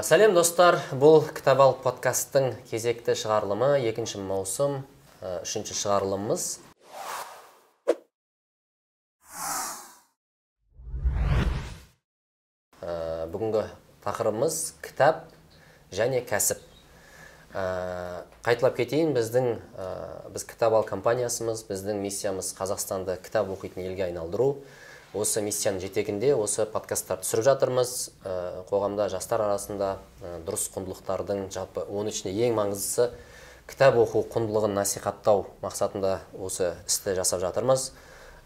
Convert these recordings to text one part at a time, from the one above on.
сәлем достар. Бұл кітап алып подкасттың кезекті шығарылымы екінші маусым үшінші шығарылымымыз. Бүгінгі тақырыбымыз кітап және кәсіп. Қайталап кетейін біздің біз кітап ал компаниясымыз біздің миссиямыз қазақстанды кітап оқитын елге айналдыру. Осы миссияның жетегінде осы подкасттар түсіріп жатырмыз. Қоғамда жастар арасында дұрыс құндылықтардың жалпы оның ішінде ең маңыздысы кітап оқу құндылығын насихаттау мақсатында осы істі жасап жатырмыз.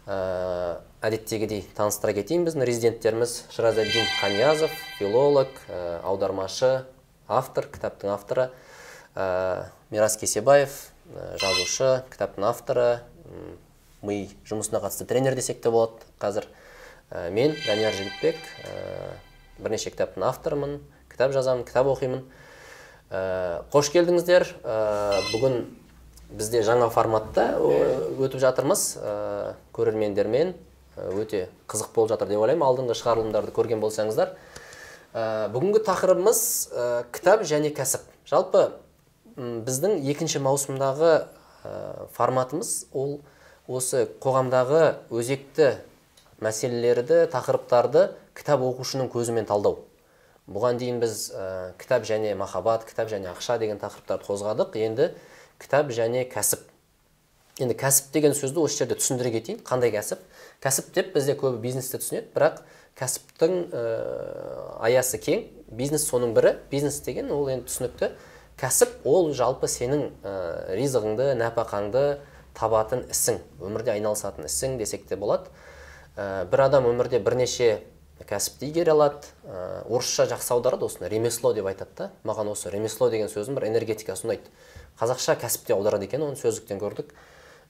Ә, әдеттегідей таныстыра кетейін біздің резиденттеріміз. Шыразаддин қаниязов филолог аудармашы автор кітаптың авторы. Мирас кесебаев жазушы кітаптың авторы. Ми жұмысына қатысты тренер десек те болады қазір. Мен данияр жігітбек бірнеше кітаптың авторымын кітап жазамын кітап оқимын. Қош келдіңіздер. Бүгін бізде жаңа форматта өтіп жатырмыз. Ә, көрермендермен өте қызық болып жатыр деп ойлаймын. Алдыңғы шығарылымдарды көрген болсаңыздар. Ә, бүгінгі тақырыбымыз ә, кітап және кәсіп. Жалпы біздің екінші маусымдағы ә, форматымыз ол осы қоғамдағы өзекті мәселелерді тақырыптарды кітап оқушының көзімен талдау. Бұған дейін біз ә, кітап және махаббат кітап және ақша деген тақырыптарды қозғадық. Енді кітап және кәсіп. Енді кәсіп деген сөзді осы жерде түсіндіре кетейін. Қандай кәсіп? Кәсіп деп бізде көбі бизнесті түсінеді бірақ кәсіптің ә, аясы кең. Бизнес соның бірі. Бизнес деген ол енді түсінікті кәсіп. Ол жалпы сенің ә, ризығыңды нәпақаңды табатын ісің өмірде айналысатын ісің десек те болады. Ә, бір адам өмірде бірнеше кәсіпті игере алады. Ә, орысша жақсы аударады осыны ремесло деп айтады да. Маған осы ремесло деген сөздің бір энергетикасы ұнайды. Қазақша кәсіп те аударады екен оны сөздіктен көрдік.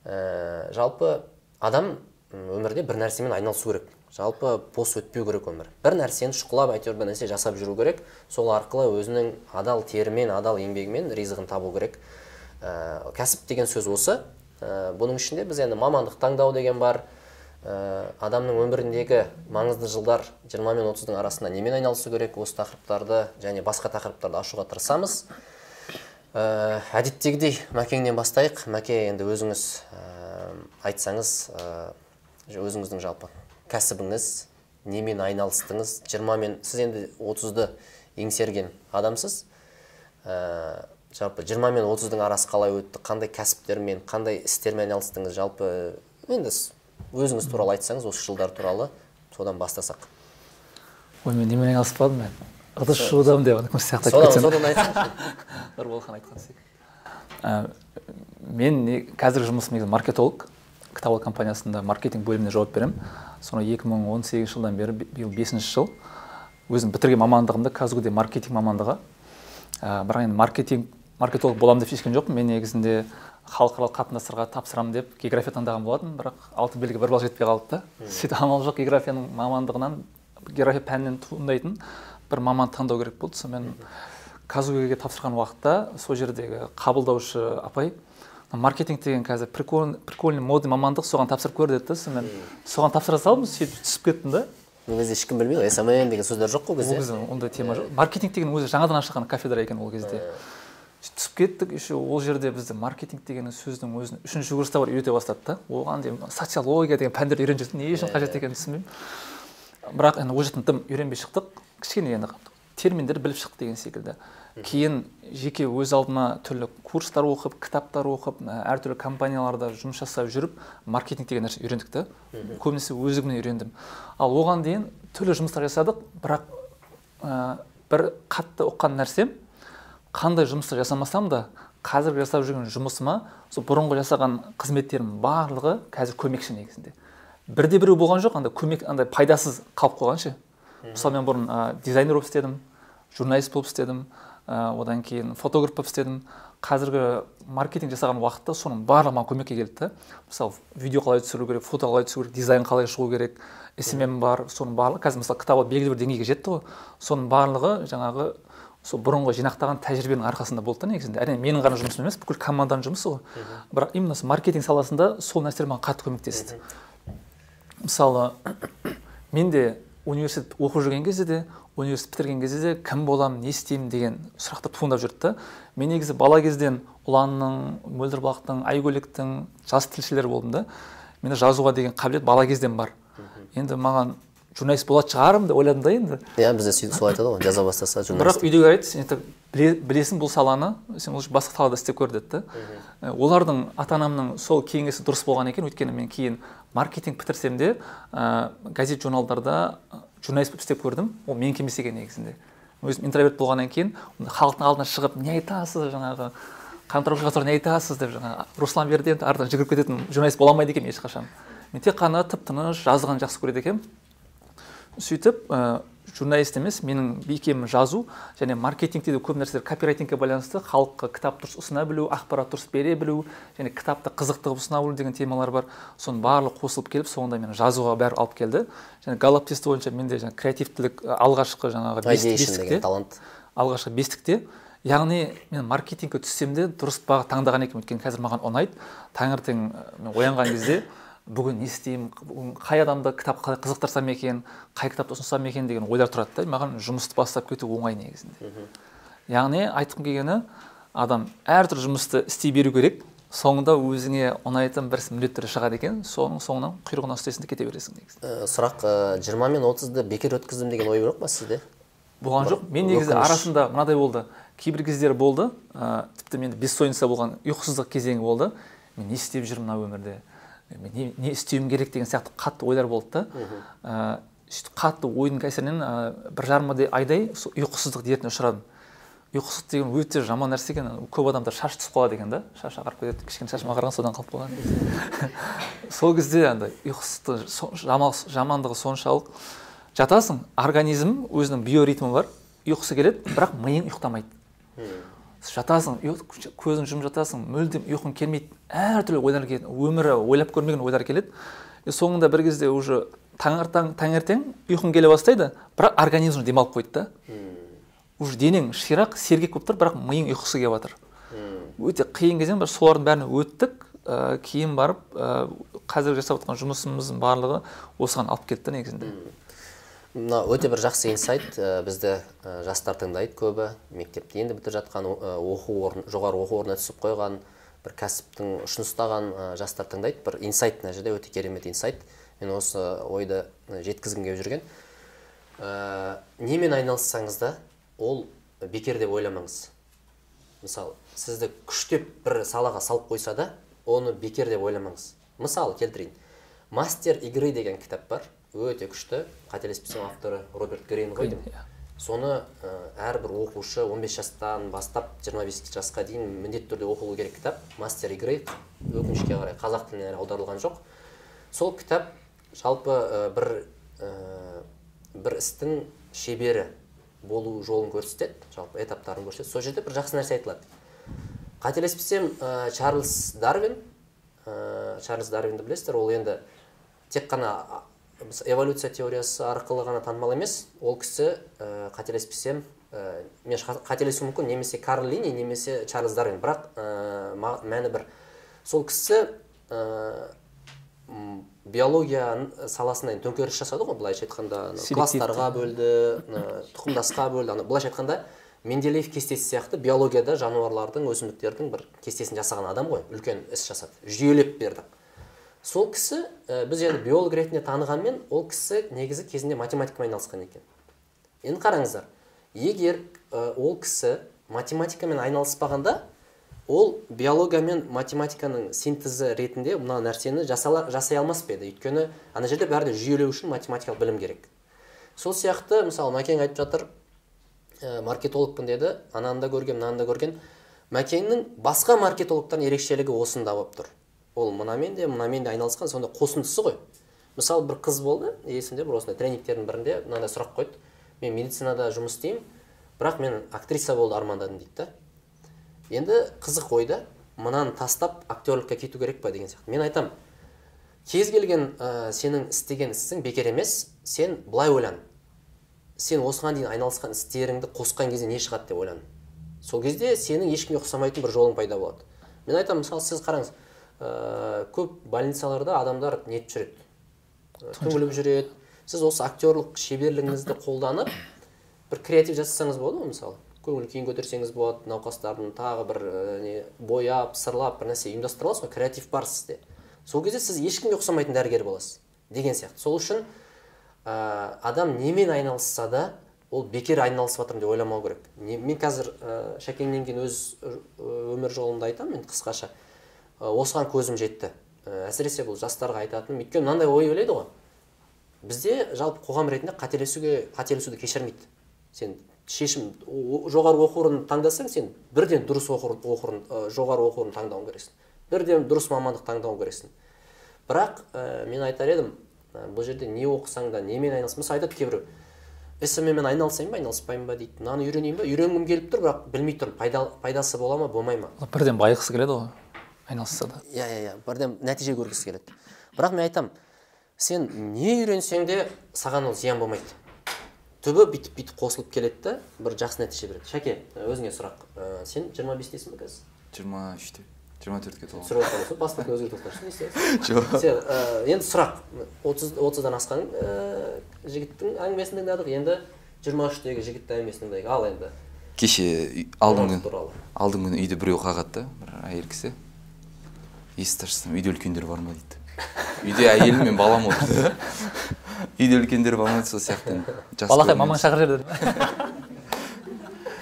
Ә, жалпы адам өмірде бір нәрсемен айналысу керек. Жалпы бос өтпеу керек өмір. Бір нәрсені шұқылап әйтеуір бір нәрсе жасап жүру керек. Сол арқылы өзінің адал терімен адал еңбегімен ризығын табу керек. Ә, кәсіп деген сөз осы. Ә, бұның ішінде біз енді мамандық таңдау деген бар. Ә, адамның өміріндегі маңызды жылдар 20 мен 30-дың арасында немен айналысу керек? Осы тақырыптарды және басқа тақырыптарды ашуға тырысамыз. Ә, әдеттегідей мәкеңнен бастайық. Мәке енді өзіңіз ә, айтсаңыз ә, өзіңіздің жалпы кәсібіңіз немен айналыстыңыз? 20 мен сіз енді 30-ды еңсерген адамсыз. Жалпы 20 мен 30-дың арасы қалай өтті қандай кәсіптермен қандай істермен айналыстыңыз? Жалпы енді өзіңіз туралы айтсаңыз осы жылдар туралы содан бастасақ. Ой мен немен айналыспадым мен? Ыдыс жуудамын деп ана сияқты айтып содан айтсаңызшы нұрболхан айтқан секілді мен қазіргі жұмысым негізі маркетолог кітап компаниясында маркетинг бөліміне жауап беремін. Соны 2018 жылдан бері биыл бесінші жыл. Өзім бітірген мамандығым да казгуде маркетинг мамандығы. Ә, бірақ енді маркетинг маркетолог боламын деп шешкен жоқпын. Мен негізінде халықаралық қатынастарға тапсырамын деп география таңдаған болатынмын бірақ алты белгі бір балл жетпей қалды да. Сөйтіп амал жоқ географияның мамандығынан география пәнінен туындайтын бір маман таңдау керек болды. Сонымен казуге тапсырған уақытта сол жердегі қабылдаушы апай маркетинг деген қазір прикольный прикольный модный мамандық соған тапсырып көр деді да. Сонымен соған тапсыра салдым сөйтіп түсіп кеттім да. Ол кезде ешкім білмейді ғой смм деген сөздер жоқ қой ол кезде. ондай тема жоқ. Маркетинг деген өзі жаңадан ашылған кафедра екен ол кезде. Түсіп кеттік. Еще ол жерде бізде маркетинг деген сөздің өзін үшінші курста барып үйрете бастады да. Оған дейін социология деген пәндерді үйреніп жүрдім не үшін қажет екенін түсінбеймін. Бірақ енді ол жақтан тым үйренбей шықтық. Кішкене енді терминдер біліп шықтық деген секілді. Кейін жеке өз алдыма түрлі курстар оқып кітаптар оқып әртүрлі компанияларда жұмыс жасап жүріп маркетинг деген нәрсе үйрендік та. Көбінесе өздігімнен үйрендім. Ал оған дейін түрлі жұмыстар жасадық. Бірақ ә, бір қатты ұққан нәрсем қандай жұмысты жасамасам да қазір жасап жүрген жұмысыма сол бұрынғы жасаған қызметтерімнің барлығы қазір көмекші негізінде. Бірде біреу болған жоқ андай көмек андай пайдасыз қалып қойған ше. Мысалы мен бұрын ә, дизайнер болып істедім журналист болып істедім ә, одан кейін фотограф болып істедім. Қазіргі маркетинг жасаған уақытта соның барлығы маған көмекке келді да. Мысалы видео қалай түсіру керек фото қалай түсіру керек дизайн қалай шығу керек смм бар соның барлығы қазір мысалы кітап белгілі бір деңгейге жетті ғой. Соның барлығы жаңағы сол бұрынғы жинақтаған тәжірибенің арқасында болды да негізінде. Әрине менің ғана жұмысым емес бүкіл команданың жұмысы ғой. Бірақ именно маркетинг саласында сол нәрселер маған қатты көмектесті. Мысалы менде университет оқып жүрген кезде де университет бітірген кезде де кім боламын не істеймін деген сұрақтар туындап жүрді да. Мен негізі бала кезден ұланның мөлдір балықтың айкөліктің жас тілшілері болдым да. Менде жазуға деген қабілет бала кезден бар. Енді маған журналист болатын шығармын деп ойладым да енді. Иә бізде сөйтіп солай айтады ғой жаза бастаса бірақ журналист үйдегілер айтты сен білесің бұл саланы сен лучше басқа салада істеп көр деді да. Э, олардың ата анамның сол кеңесі дұрыс болған екен өйткені мен кейін маркетинг бітірсем де ә, газет журналдарда ә, журналист болып істеп көрдім. Ол менікі емес екен негізінде. Өзім интроверт болғаннан кейін халықтың алдына шығып не айтасыз? жаңағы туралы не айтасыз? деп жаңағы руслан берден артынан жүгіріп кететін журналист бола алмайды екенмін ешқашан мен тек қана тып тыныш жазғанды жақсы көреді екенмін. Сөйтіп ә, журналист емес менің бикемім жазу және маркетингте де көп нәрселер копирайтингке байланысты халыққа кітап дұрыс ұсына білу ақпарат дұрыс бере білу және кітапты қызықты қылып ұсына білу деген темалар бар. Соның барлығы қосылып келіп соңында мені жазуға бәрі алып келді. Және галлап тесті бойынша менде жаңағы креативтілік ә, алғашқы жаңағы бестікте талант. алғашқы бестікте. Яғни мен маркетингке түссем де дұрыс бағыт таңдаған екенмін. Өйткені қазір маған ұнайды. Таңертең ә, мен оянған кезде бүгін не істеймін бүгін қай адамды кітап қалай қызықтырсам екен қай кітапты ұсынсам екен деген ойлар тұрады да. маған жұмысты бастап кету оңай негізінде. Яғни айтқым келгені адам әртүрлі жұмысты істей беру керек соңында өзіңе ұнайтын бір міндеттер шығады екен соның соңынан құйрығынан ұстайсың да кете бересің негізі Ә, сұрақ ә, жиырма мен отызды бекер өткіздім деген ой жоқ па сізде? Болған жоқ. Мен негізі арасында мынадай болды. Кейбір кездер болды. Ә, тіпті менде бессонница болған ұйқысыздық кезеңі болды. Мен не істеп жүрмін мына өмірде? Не, не істеуім керек деген сияқты қатты ойлар болды да. Ә, сөйтіп қатты ойдың кәсірінен ә, бір жарым айдай- ұйқысыздық дертіне ұшырадым. Ұйқысыздық деген өте жаман нәрсе екен. Көп адамдар шаш түсіп қалады екен да. Шаш ағарып кетеді кішкене шашым ағарған содан қалып қалған. Сол кезде андай ұйқысыздық со- жамал- жамандығы соншалық. Жатасың организм өзінің биоритмі бар ұйқысы келеді бірақ миың ұйықтамайды. Жатасың ұйық- көзің жұмып жатасың мүлдем ұйқың келмейді. Әртүрлі ойлар келеді өмірі ойлап көрмеген ойлар келеді. И соңында бір кезде уже таңертең таңертең ұйқың келе бастайды бірақ организм демалып қойды да. Уже денең ширақ сергек болып тұр бірақ миың ұйқысы келіп жатыр. Өте қиын кезең бір солардың бәрін өттік. Ә, кейін барып ә, қазір жасап жатқан жұмысымыздың барлығы осыған алып келді да негізінде мына өте бір жақсы инсайт. Ә, бізді ә, жастар тыңдайды көбі. Мектепті енді бітіріп жатқан ә, оқу орын жоғары оқу орнына түсіп қойған бір кәсіптің ұшын ұстаған ә, жастар тыңдайды. Бір инсайт мына жерде өте керемет инсайт. Мен осы ойды жеткізгім келіп жүрген. Ә, немен айналыссаңыз да ол бекер деп ойламаңыз. Мысалы сізді күштеп бір салаға салып қойса да оны бекер деп ойламаңыз. Мысалы келтірейін. Мастер игры деген кітап бар. Өте күшті. Қателеспесем авторы роберт грин ғой деймін иә. соны ә, әрбір оқушы 15 жастан бастап 25 жасқа дейін міндетті түрде оқылу керек кітап. Мастер игры өкінішке қарай қазақ тіліне аударылған жоқ. Сол кітап жалпы ә, бір ә, бір істің шебері болу жолын көрсетеді жалпы этаптарын көрсетеді. Сол жерде бір жақсы нәрсе айтылады. Қателеспесем ә, чарльз дарвин ә, чарльз дарвинді білесіздер ол енді тек қана эволюция теориясы арқылы ғана танымал емес ол кісі ә, қателеспесем ә, мен қателесуім мүмкін немесе карл лини немесе чарльз дарвин. Бірақ ә, мәні бір. Сол кісі ә, биология саласына төңкеріс жасады ғой былайша айтқанда. Класстарға бөлді тұқымдасқа бөлді. Ана былайша айтқанда менделеев кестесі сияқты биологияда жануарлардың өсімдіктердің бір кестесін жасаған адам ғой. Үлкен іс жасады. Жүйелеп берді. Сол кісі ә, біз енді биолог ретінде танығанмен ол кісі негізі кезінде математикамен айналысқан екен. Енді қараңыздар егер ә, ол кісі математикамен айналыспағанда ол биология мен математиканың синтезі ретінде мына нәрсені жасала, жасай алмас па еді. Өйткені ана жерде бәрін жүйелеу үшін математикалық білім керек. Сол сияқты мысалы мәкең айтып жатыр ә, маркетологпын деді ананы да көрген мынаны да көрген мәкеңнің басқа маркетологтан ерекшелігі осында болып тұр. Ол мынамен де мынамен де айналысқан сонда қосындысы ғой. Мысалы бір қыз болды есімде бір осындай тренингтердің бірінде мынандай сұрақ қойды. Мен медицинада жұмыс істеймін бірақ мен актриса болуды армандадым дейді да. Енді қызық ой да мынаны тастап актерлікке кету керек па? деген сияқты. Мен айтам кез келген ә, сенің істеген ісің бекер емес сен былай ойлан. Сен осыған дейін айналысқан істеріңді қосқан кезде не шығады? деп ойлан. Сол кезде сенің ешкімге ұқсамайтын бір жолың пайда болады. Мен айтамын мысалы сіз қараңыз ә, көп больницаларда адамдар нетіп жүреді. Ә, түңіліп жүреді. Сіз осы актерлық шеберлігіңізді қолданып бір креатив жасасаңыз болады ғой мысалы. Көңіл күйін көтерсеңіз болады науқастардың тағы бір ә, не бояп сырлап бір нәрсе ұйымдастыра аласыз ғой креатив бар сізде. Сол кезде сіз ешкімге ұқсамайтын дәрігер боласыз деген сияқты. Сол үшін ә, адам немен айналысса да ол бекер айналысып жатырмын деп ойламау керек. Не, мен қазір ә, шәкеңнен кейін өз өмір жолымды айтамын енді қысқаша. Осыған көзім жетті. Әсіресе бұл жастарға айтатыным өйткені мынандай ой ойлайды ғой. Бізде жалпы қоғам ретінде қателесуге қателесуді кешірмейді. Сен шешім жоғары оқу орнын таңдасаң сен бірден дұрыс оқу жоғары оқу орнын таңдауың керексің. Бірден дұрыс мамандық таңдауың керексің. Бірақ ә, мен айтар едім бұл жерде не оқысаң да немен айналыс мысалы айтады кейбіреу сммен айналысайын ба айналыспаймын ба дейді. Мынаны үйренейін ба? Үйренгім келіп тұр бірақ білмей тұрмын пайда, пайдасы бола ма болмай ма? Бірден байығысы келеді ғой. Айналысса да. Иә иә иә. Бірден нәтиже көргісі келеді. Бірақ мен айтамын сен не үйренсең де саған ол зиян болмайды. Түбі бүйтіп бүйтіп қосылып келеді да бір жақсы нәтиже береді. Шәке өзіңе сұрақ. Ә, сен жиырма бестесің ба қазір? Жиырма үште. Жиырма төртке толдым түсіріп сол паспортты өзгертіп отырсың не істейсің? Жоқ. Сен ә, енді сұрақ. Отыз отыздан асқан ә, жігіттің әңгімесін тыңдадық енді жиырма үштегі жігіттің әңгімесін тыңдайық ал енді. Кеше алдыңғы алдыңғы күні үйде біреу қағады да бір әйел кісі. Есікті ашсам үйде үлкендер бар ма дейді? Үйде әйелім мен балам отыр. Үйде үлкендер бар ма сол сияқты. Балақай мамаң шақырып жіберді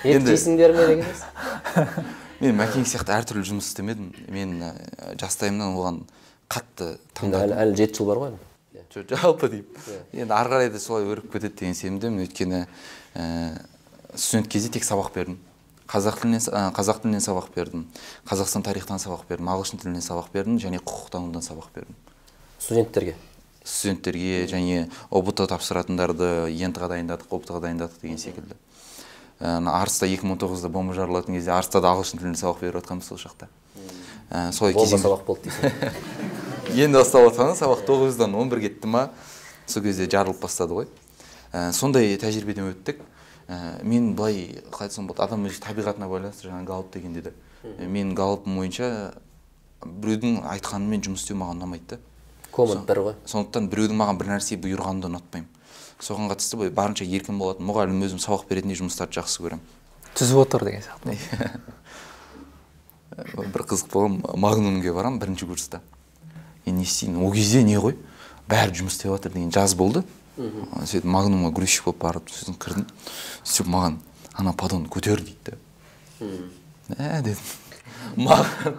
ет жейсіңдер ме деген мен мәкең сияқты әртүрлі жұмыс істемедім. Мен жастайымнан оған қатты таңдадым. әлі жеті жыл бар ғой енді. Жалпы деймін. Енді ары қарай да солай өріп кетеді деген сенімдемін. Өйткені студент кезде тек сабақ бердім. Қазақ тілінен қазақ тілінен сабақ бердім қазақстан тарихтан сабақ бердім ағылшын тілінен сабақ бердім және құқықтанудан сабақ бердім. Студенттерге? Студенттерге және ұбт тапсыратындарды ент ға дайындадық ұбт ға дайындадық деген секілді. Арыста екі мың он тоғызда бомба жарылатын кезде арыста да ағылшын тілінде сабақ беріп жатқанбыз сол жақта солай бомба сабақ болды дейсің. Енді басталып жатқан сабақ тоғыздан он бір кетті ма сол кезде жарылып бастады ғой. Сондай тәжірибеден өттік. Мен былай қалай айтсам болады адам өзі табиғатына байланысты жаңағы галып деген деді. Мен галпым бойынша біреудің айтқанымен жұмыс істеу маған ұнамайды да. Коммент бір ғой сондықтан біреудің маған бір нәрсе бұйырғанын да ұнатпаймын. Соған қатысты былай барынша еркін болатын мұғалім өзім сабақ беретіндей жұмыстарды жақсы көремін. Түзіп отыр деген сияқты. Бір қызық болған магнумге барамын бірінші курста. Енді не істеймін ол кезде не ғой? Бәрі жұмыс істеп жатыр деген жаз болды. Сөйтіп магнумға грузчик болып барып сосын кірдім. Сөйтіп маған ана подонды көтер дейді да ә дедім. Маған.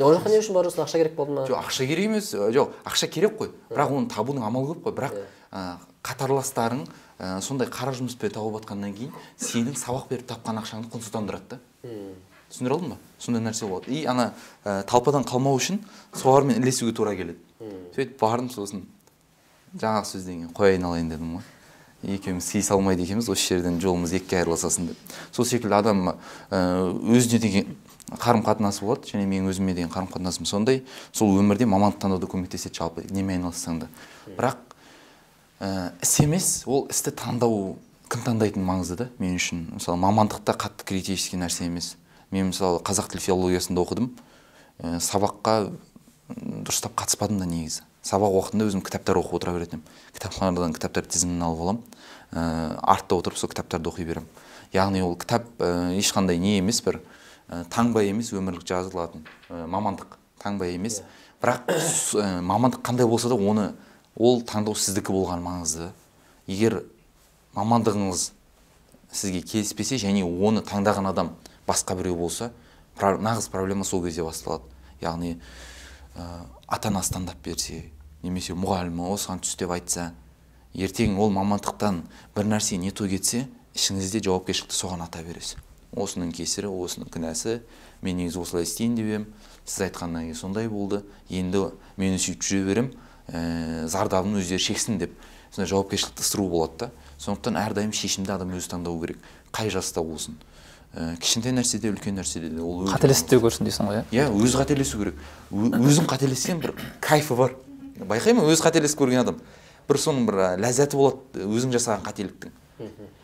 Ол жаққа не үшін барып ақша керек болды ма? Жоқ ақша керек емес. Жоқ ақша керек қой. Бірақ оны табудың амалы көп қой. Бірақ ә, қатарластарың ә, сондай қара жұмыспен тауып жатқаннан кейін сенің сабақ беріп тапқан ақшаңды құнсыздандырады да. Түсіндіре алдым ба? Сондай нәрсе болады. И ана ә, талпадан қалмау үшін солармен ілесуге тура келеді. Сөйтіп бардым сосын. Жаңағы сөзден кейін қоя айналайын дедім ғой. Екеуміз сыйыса алмайды екенбіз осы жерден жолымыз екіге айырылысасын деп. Сол секілді адам өзіне деген қарым қатынасы болады және менің өзіме деген қарым қатынасым сондай. Сол өмірде мамандық таңдауда көмектеседі жалпы немен айналыссаң да. Бірақ ә, іс емес ол істі таңдау кім таңдайтыны маңызды да мен үшін. Мысалы мамандықта қатты критический нәрсе емес. Мен мысалы қазақ тіл филологиясында оқыдым. Ә, сабаққа дұрыстап қатыспадым да негізі. Сабақ уақытында өзім кітаптар оқып отыра беретін едім. Кітапханадан кітаптар тізімін алып аламын. Ә, артта отырып сол кітаптарды оқи беремін. Яғни ол кітап ә, ешқандай не емес бір ә, таңба емес өмірлік жазылатын ә, мамандық. Таңба емес. Бірақ ә, мамандық қандай болса да оны ол таңдау сіздікі болған маңызды. Егер мамандығыңыз сізге келіспесе және оны таңдаған адам басқа біреу болса нағыз проблема сол кезде басталады. Яғни ә, ата анасы таңдап берсе немесе мұғалімі осыған түс деп айтса ертең ол мамандықтан бір нәрсе не той кетсе ішіңізде жауапкершілікті соған ата бересіз. Осының кесірі осының кінәсі мен негізі осылай істейін деп едім сіз айтқаннан кейін сондай болды. Енді мен сөйтіп жүре беремін ә, зардабын өздері шексін деп сондай жауапкершілікті ысыру болады да. Сондықтан әрдайым шешімді адам өзі таңдау керек. Қай жаста болсын. Ә, кішкентай нәрседе үлкен нәрседе де ол қателесіп те көрсін дейсің ғой иә? Өзі қателесу керек. Өзің қателессең бір кайфы бар. Байқаймын өзі қателесіп көрген адам? Бір соның бір ләззаты болады өзің жасаған қателіктің.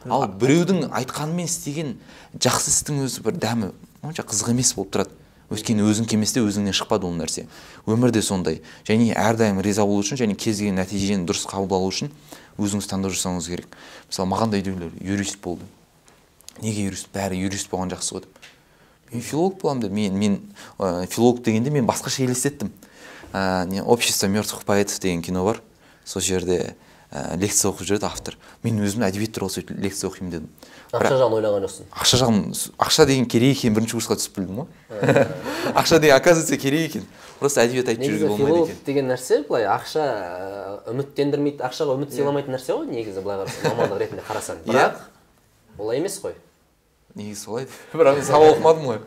Ал біреудің айтқанымен істеген жақсы істің өзі бір дәмі онша қызық емес болып тұрады. Өйткені өзің келместе өзіңнен шықпады ол нәрсе. Өмірде сондай. Және әрдайым риза болу үшін және кез келген нәтижені дұрыс қабылдау үшін өзіңіз таңдау жасауыңыз керек. Мысалы маған да үйдегілер юрист болды. Неге юрист бәрі юрист болған жақсы ғой деп. Мен филолог боламын деп. Мен мен ә, филолог дегенде мен басқаша елестеттім ә, не общество мертвых поэтов деген кино бар. Сол жерде ә, лекция оқып жүреді автор. Мен өзім әдебиет туралы сөйтіп лекция оқимын дедім. Ақша жағын ойлаған жоқсың. Ақша жағын ақша деген керек екенін бірінші курсқа түсіп білдім ғой. Ақша деген оказывается керек екен. Просто әдебиет айтып жүруге болмайды екен. деген нәрсе былай ақша үміттендірмейді ақшаға үміт сыйламайтын нәрсе ғой негізі былай қарасаң мамандық ретінде қарасаң. Бірақ олай емес қой. Негізі солай бірақ мен сабақ оқымадым ғой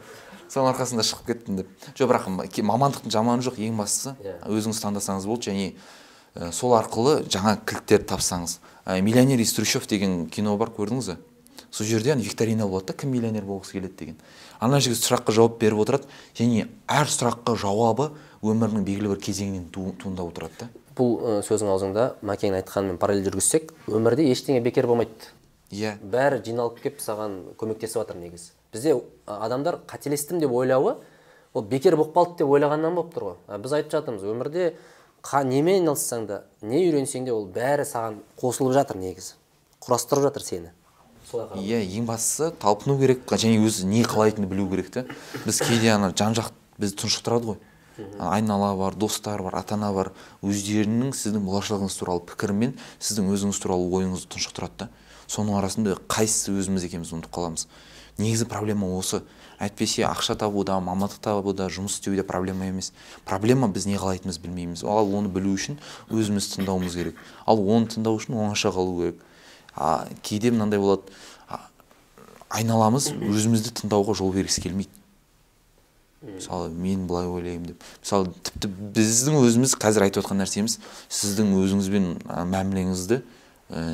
соның арқасында шығып кеттім деп. Жоқ бірақ мамандықтың жаманы жоқ ең бастысы. Иә. өзіңіз таңдасаңыз болды және ә, сол арқылы жаңа кілттерді тапсаңыз. Ә, миллионер из трущоб деген кино бар көрдіңіз ба сол жерде ана викторина болады да кім миллионер болғысы келеді деген. Ана жігіт сұраққа жауап беріп отырады және әр сұраққа жауабы өмірінің белгілі бір кезеңінен ту- туындап отырады да. Бұл ә, сөзің аузыңда мәкеңнің айтқанымен параллель жүргізсек өмірде ештеңе бекер болмайды. Иә. бәрі жиналып келіп саған көмектесіп жатыр негізі. Бізде адамдар қателестім деп ойлауы ол бекер болып қалды деп ойлағаннан болып тұр ғой. Біз айтып жатырмыз өмірде қа, немен айналыссаң да не үйренсең де ол бәрі саған қосылып жатыр негізі. Құрастырып жатыр сені. Иә ең бастысы талпыну керек және өзі не қалайтынын білу керек та біз кейде ана жан жақ бізді тұншықтырады ғой. Айнала бар достар бар ата ана бар. Өздерінің сіздің болашағыңыз туралы пікірімен сіздің өзіңіз туралы ойыңызды тұншықтырады да. Соның арасында қайсысы өзіміз екенімізді ұмытып қаламыз. Негізі проблема осы. Әйтпесе ақша табуда мамандық табуда жұмыс істеуде проблема емес. Проблема біз не қалайтынымызды білмейміз. Ал оны білу үшін өзімізді тыңдауымыз керек. Ал оны тыңдау үшін оңаша қалу керек. А, кейде мынандай болады. А, айналамыз өзімізді тыңдауға жол бергісі келмейді. Мысалы мен былай ойлаймын деп. Мысалы тіпті біздің өзіміз қазір айтып отқан нәрсеміз сіздің өзіңізбен мәмілеңізді ә,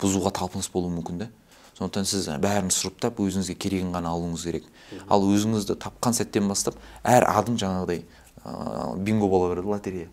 бұзуға талпыныс болуы мүмкін да сондықтан сіз бәрін сұрыптап өзіңізге керегін ғана алуыңыз керек. Ал өзіңізді тапқан сәттен бастап әр адым жаңағыдай ә, бинго бола береді лотерея.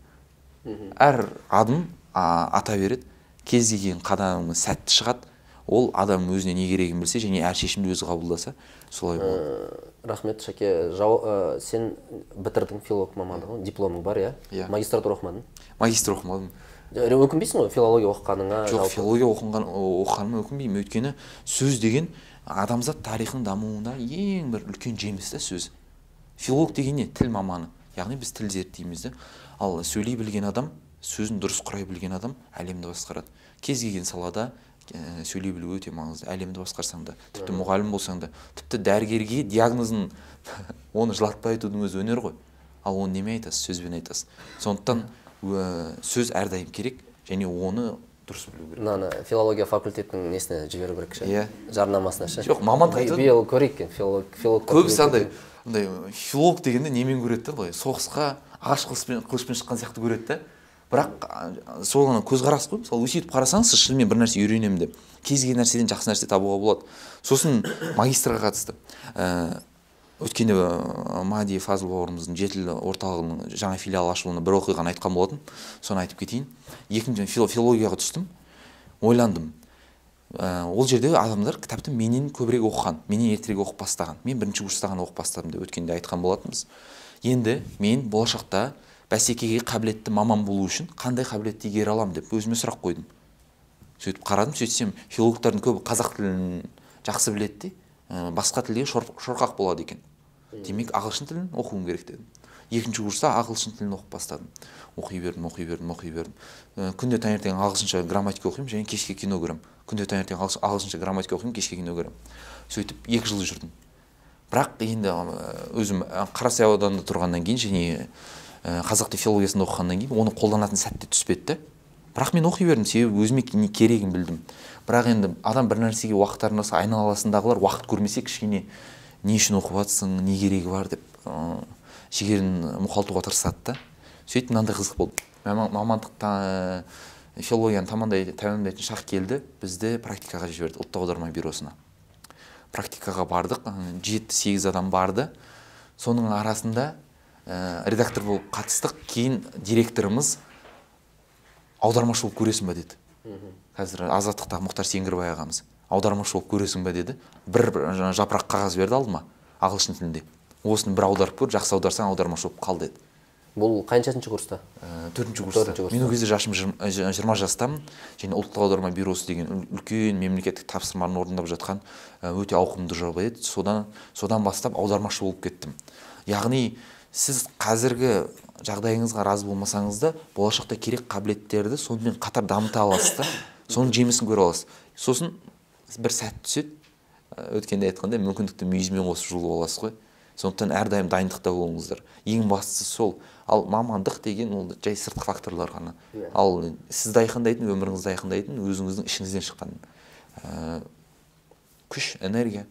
Әр адым а, ата береді. Кез келген қадамыңыз сәтті шығады. Ол адам өзіне не керегін білсе және әр шешімді өзі қабылдаса солай болады. Ә, рахмет шәке. Жау, ә, сен бітірдің филолог мамандығын дипломың бар иә? Иә. магистратура оқымадың? Магистр оқымадым. Ә, өкінбейсің ғой филология оқығаныңа жоқ филология оқыған оқығаныма өкінбеймін. Өйткені сөз деген адамзат тарихының дамуында ең бір үлкен жеміс та сөз. Филолог деген не? Тіл маманы. Яғни біз тіл зерттейміз да. Ал сөйлей білген адам сөзін дұрыс құрай білген адам әлемді басқарады. Кез келген салада ә, сөйлей білу өте маңызды. Әлемді басқарсаң да тіпті мұғалім болсаң да тіпті дәрігерге диагнозын оны жылатпай айтудың өзі өнер ғой. Ал оны немен айтасыз? Сөзбен айтасыз. Сондықтан сөз әрдайым керек және оны дұрыс білу керек. Мынаны филология факультетінің несіне жіберу керек ше? Иә. жарнамасына ше? Жоқ, мамандық айтып биыл көрейік екен филолог филолог көбісі андай андай филолог дегенде немен көреді да былай? Соғысқа ағаш қылышпен қылышпен шыққан сияқты көреді да. Бірақ сол ғана көзқарас қой. Мысалы өсиетіп қарасаңыз сіз шынымен бір нәрсе үйренемін деп. Кез келген нәрседен жақсы нәрсе табуға болады. Сосын магистрға қатысты. Ә, өткенде ә, мади фазыл бауырымыздың жетіл орталығының жаңа филиал ашылуына бір оқиғаны айтқан болатын. Соны айтып кетейін. Екінші фил- филологияға түстім. Ойландым. Ә, ол жердегі адамдар кітапты менен көбірек оқыған менен ертерек оқып бастаған. Мен бірінші курста ғана оқып бастадым деп өткенде айтқан болатынбыз. Енді мен болашақта бәсекеге қабілетті маман болу үшін қандай қабілетті игере аламын деп өзіме сұрақ қойдым. Сөйтіп қарадым сөйтсем филологтардың көбі қазақ тілін жақсы біледі де. Басқа тілге шор- шорқақ болады екен. Демек ағылшын тілін оқуым керек дедім. Екінші курста ағылшын тілін оқып бастадым. Оқи бердім оқи бердім оқи бердім. Ә, күнде таңертең ағылшынша грамматика оқимын және кешке кино көремін. Күнде таңертең ағылш- ағылшынша грамматика оқимын кешке кино көремін. Сөйтіп екі жыл жүрдім. Бірақ енді ә, өзім қарасай ауданында тұрғаннан кейін және қазақ тіл филологиясында оқығаннан кейін оны қолданатын сәтте түспеді бірақ мен оқи бердім. Себебі өзіме керегін білдім. Бірақ енді адам бір нәрсеге уақыт арнаса айналасындағылар уақыт көрмесе кішкене не үшін оқып жатсың не керегі бар деп ә, жігерін мұқалтуға тырысады да. Сөйтіп мынандай қызық болды. Мама- мамандық филологияны тәмамдайтын шақ келді. Бізді практикаға жіберді ұлттық аударма бюросына. Практикаға бардық. Жеті сегіз адам барды. Соның арасында ә, редактор болып қатыстық кейін директорымыз аудармашы болып көресің ба деді. Қазір азаттықтағы мұхтар сеңгірбай ағамыз. Аудармашы болып көресің ба деді. Бір бір жапырақ қағаз берді алдыма ағылшын тілінде. Осыны бір аударып көр жақсы аударсаң аудармашы болып қал деді. Бұл қаншасыншы курста? Ә, төртінші курста. Мен ол кезде жашым жиырма жиырма жастамын. Және ұлттық аударма бюросы деген үл- үлкен мемлекеттік тапсырманы орындап жатқан ә, өте ауқымды жоба еді. Содан содан бастап аудармашы болып кеттім. Яғни сіз қазіргі жағдайыңызға разы болмасаңыз да болашақта керек қабілеттерді сонымен қатар дамыта аласыз да соның жемісін көре аласыз. Сосын бір сәт түседі. Ә, өткенде айтқандай мүмкіндікті мүйізімен қосып жұлып аласыз ғой. Сондықтан әрдайым дайындықта болыңыздар. Ең бастысы сол. Ал мамандық деген ол жай сыртқы факторлар ғана. Ал сізді айқындайтын өміріңізді айқындайтын өзіңіздің ішіңізден шыққан ә, күш энергия.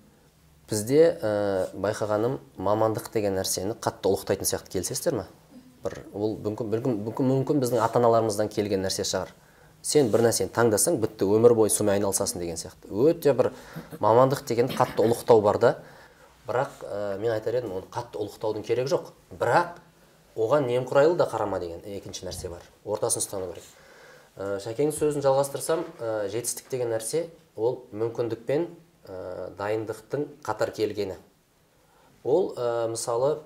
Бізде ә, байқағаным мамандық деген нәрсені қатты ұлықтайтын сияқты келісесіздер ма бір ол мүмкін мүмкін, мүмкін, мүмкін біздің ата аналарымыздан келген нәрсе шығар. Сен бір нәрсені таңдасаң бітті өмір бойы сонымен айналысасың деген сияқты. Өте бір мамандық деген қатты ұлықтау бар да. Бірақ ә, мен айтар едім оны қатты ұлықтаудың керегі жоқ. Бірақ оған немқұрайлы да қарама деген екінші нәрсе бар. Ортасын ұстану керек. Ә, шәкеңнің сөзін жалғастырсам ә, жетістік деген нәрсе ол мүмкіндік пен ә, дайындықтың қатар келгені. Ол ә, мысалы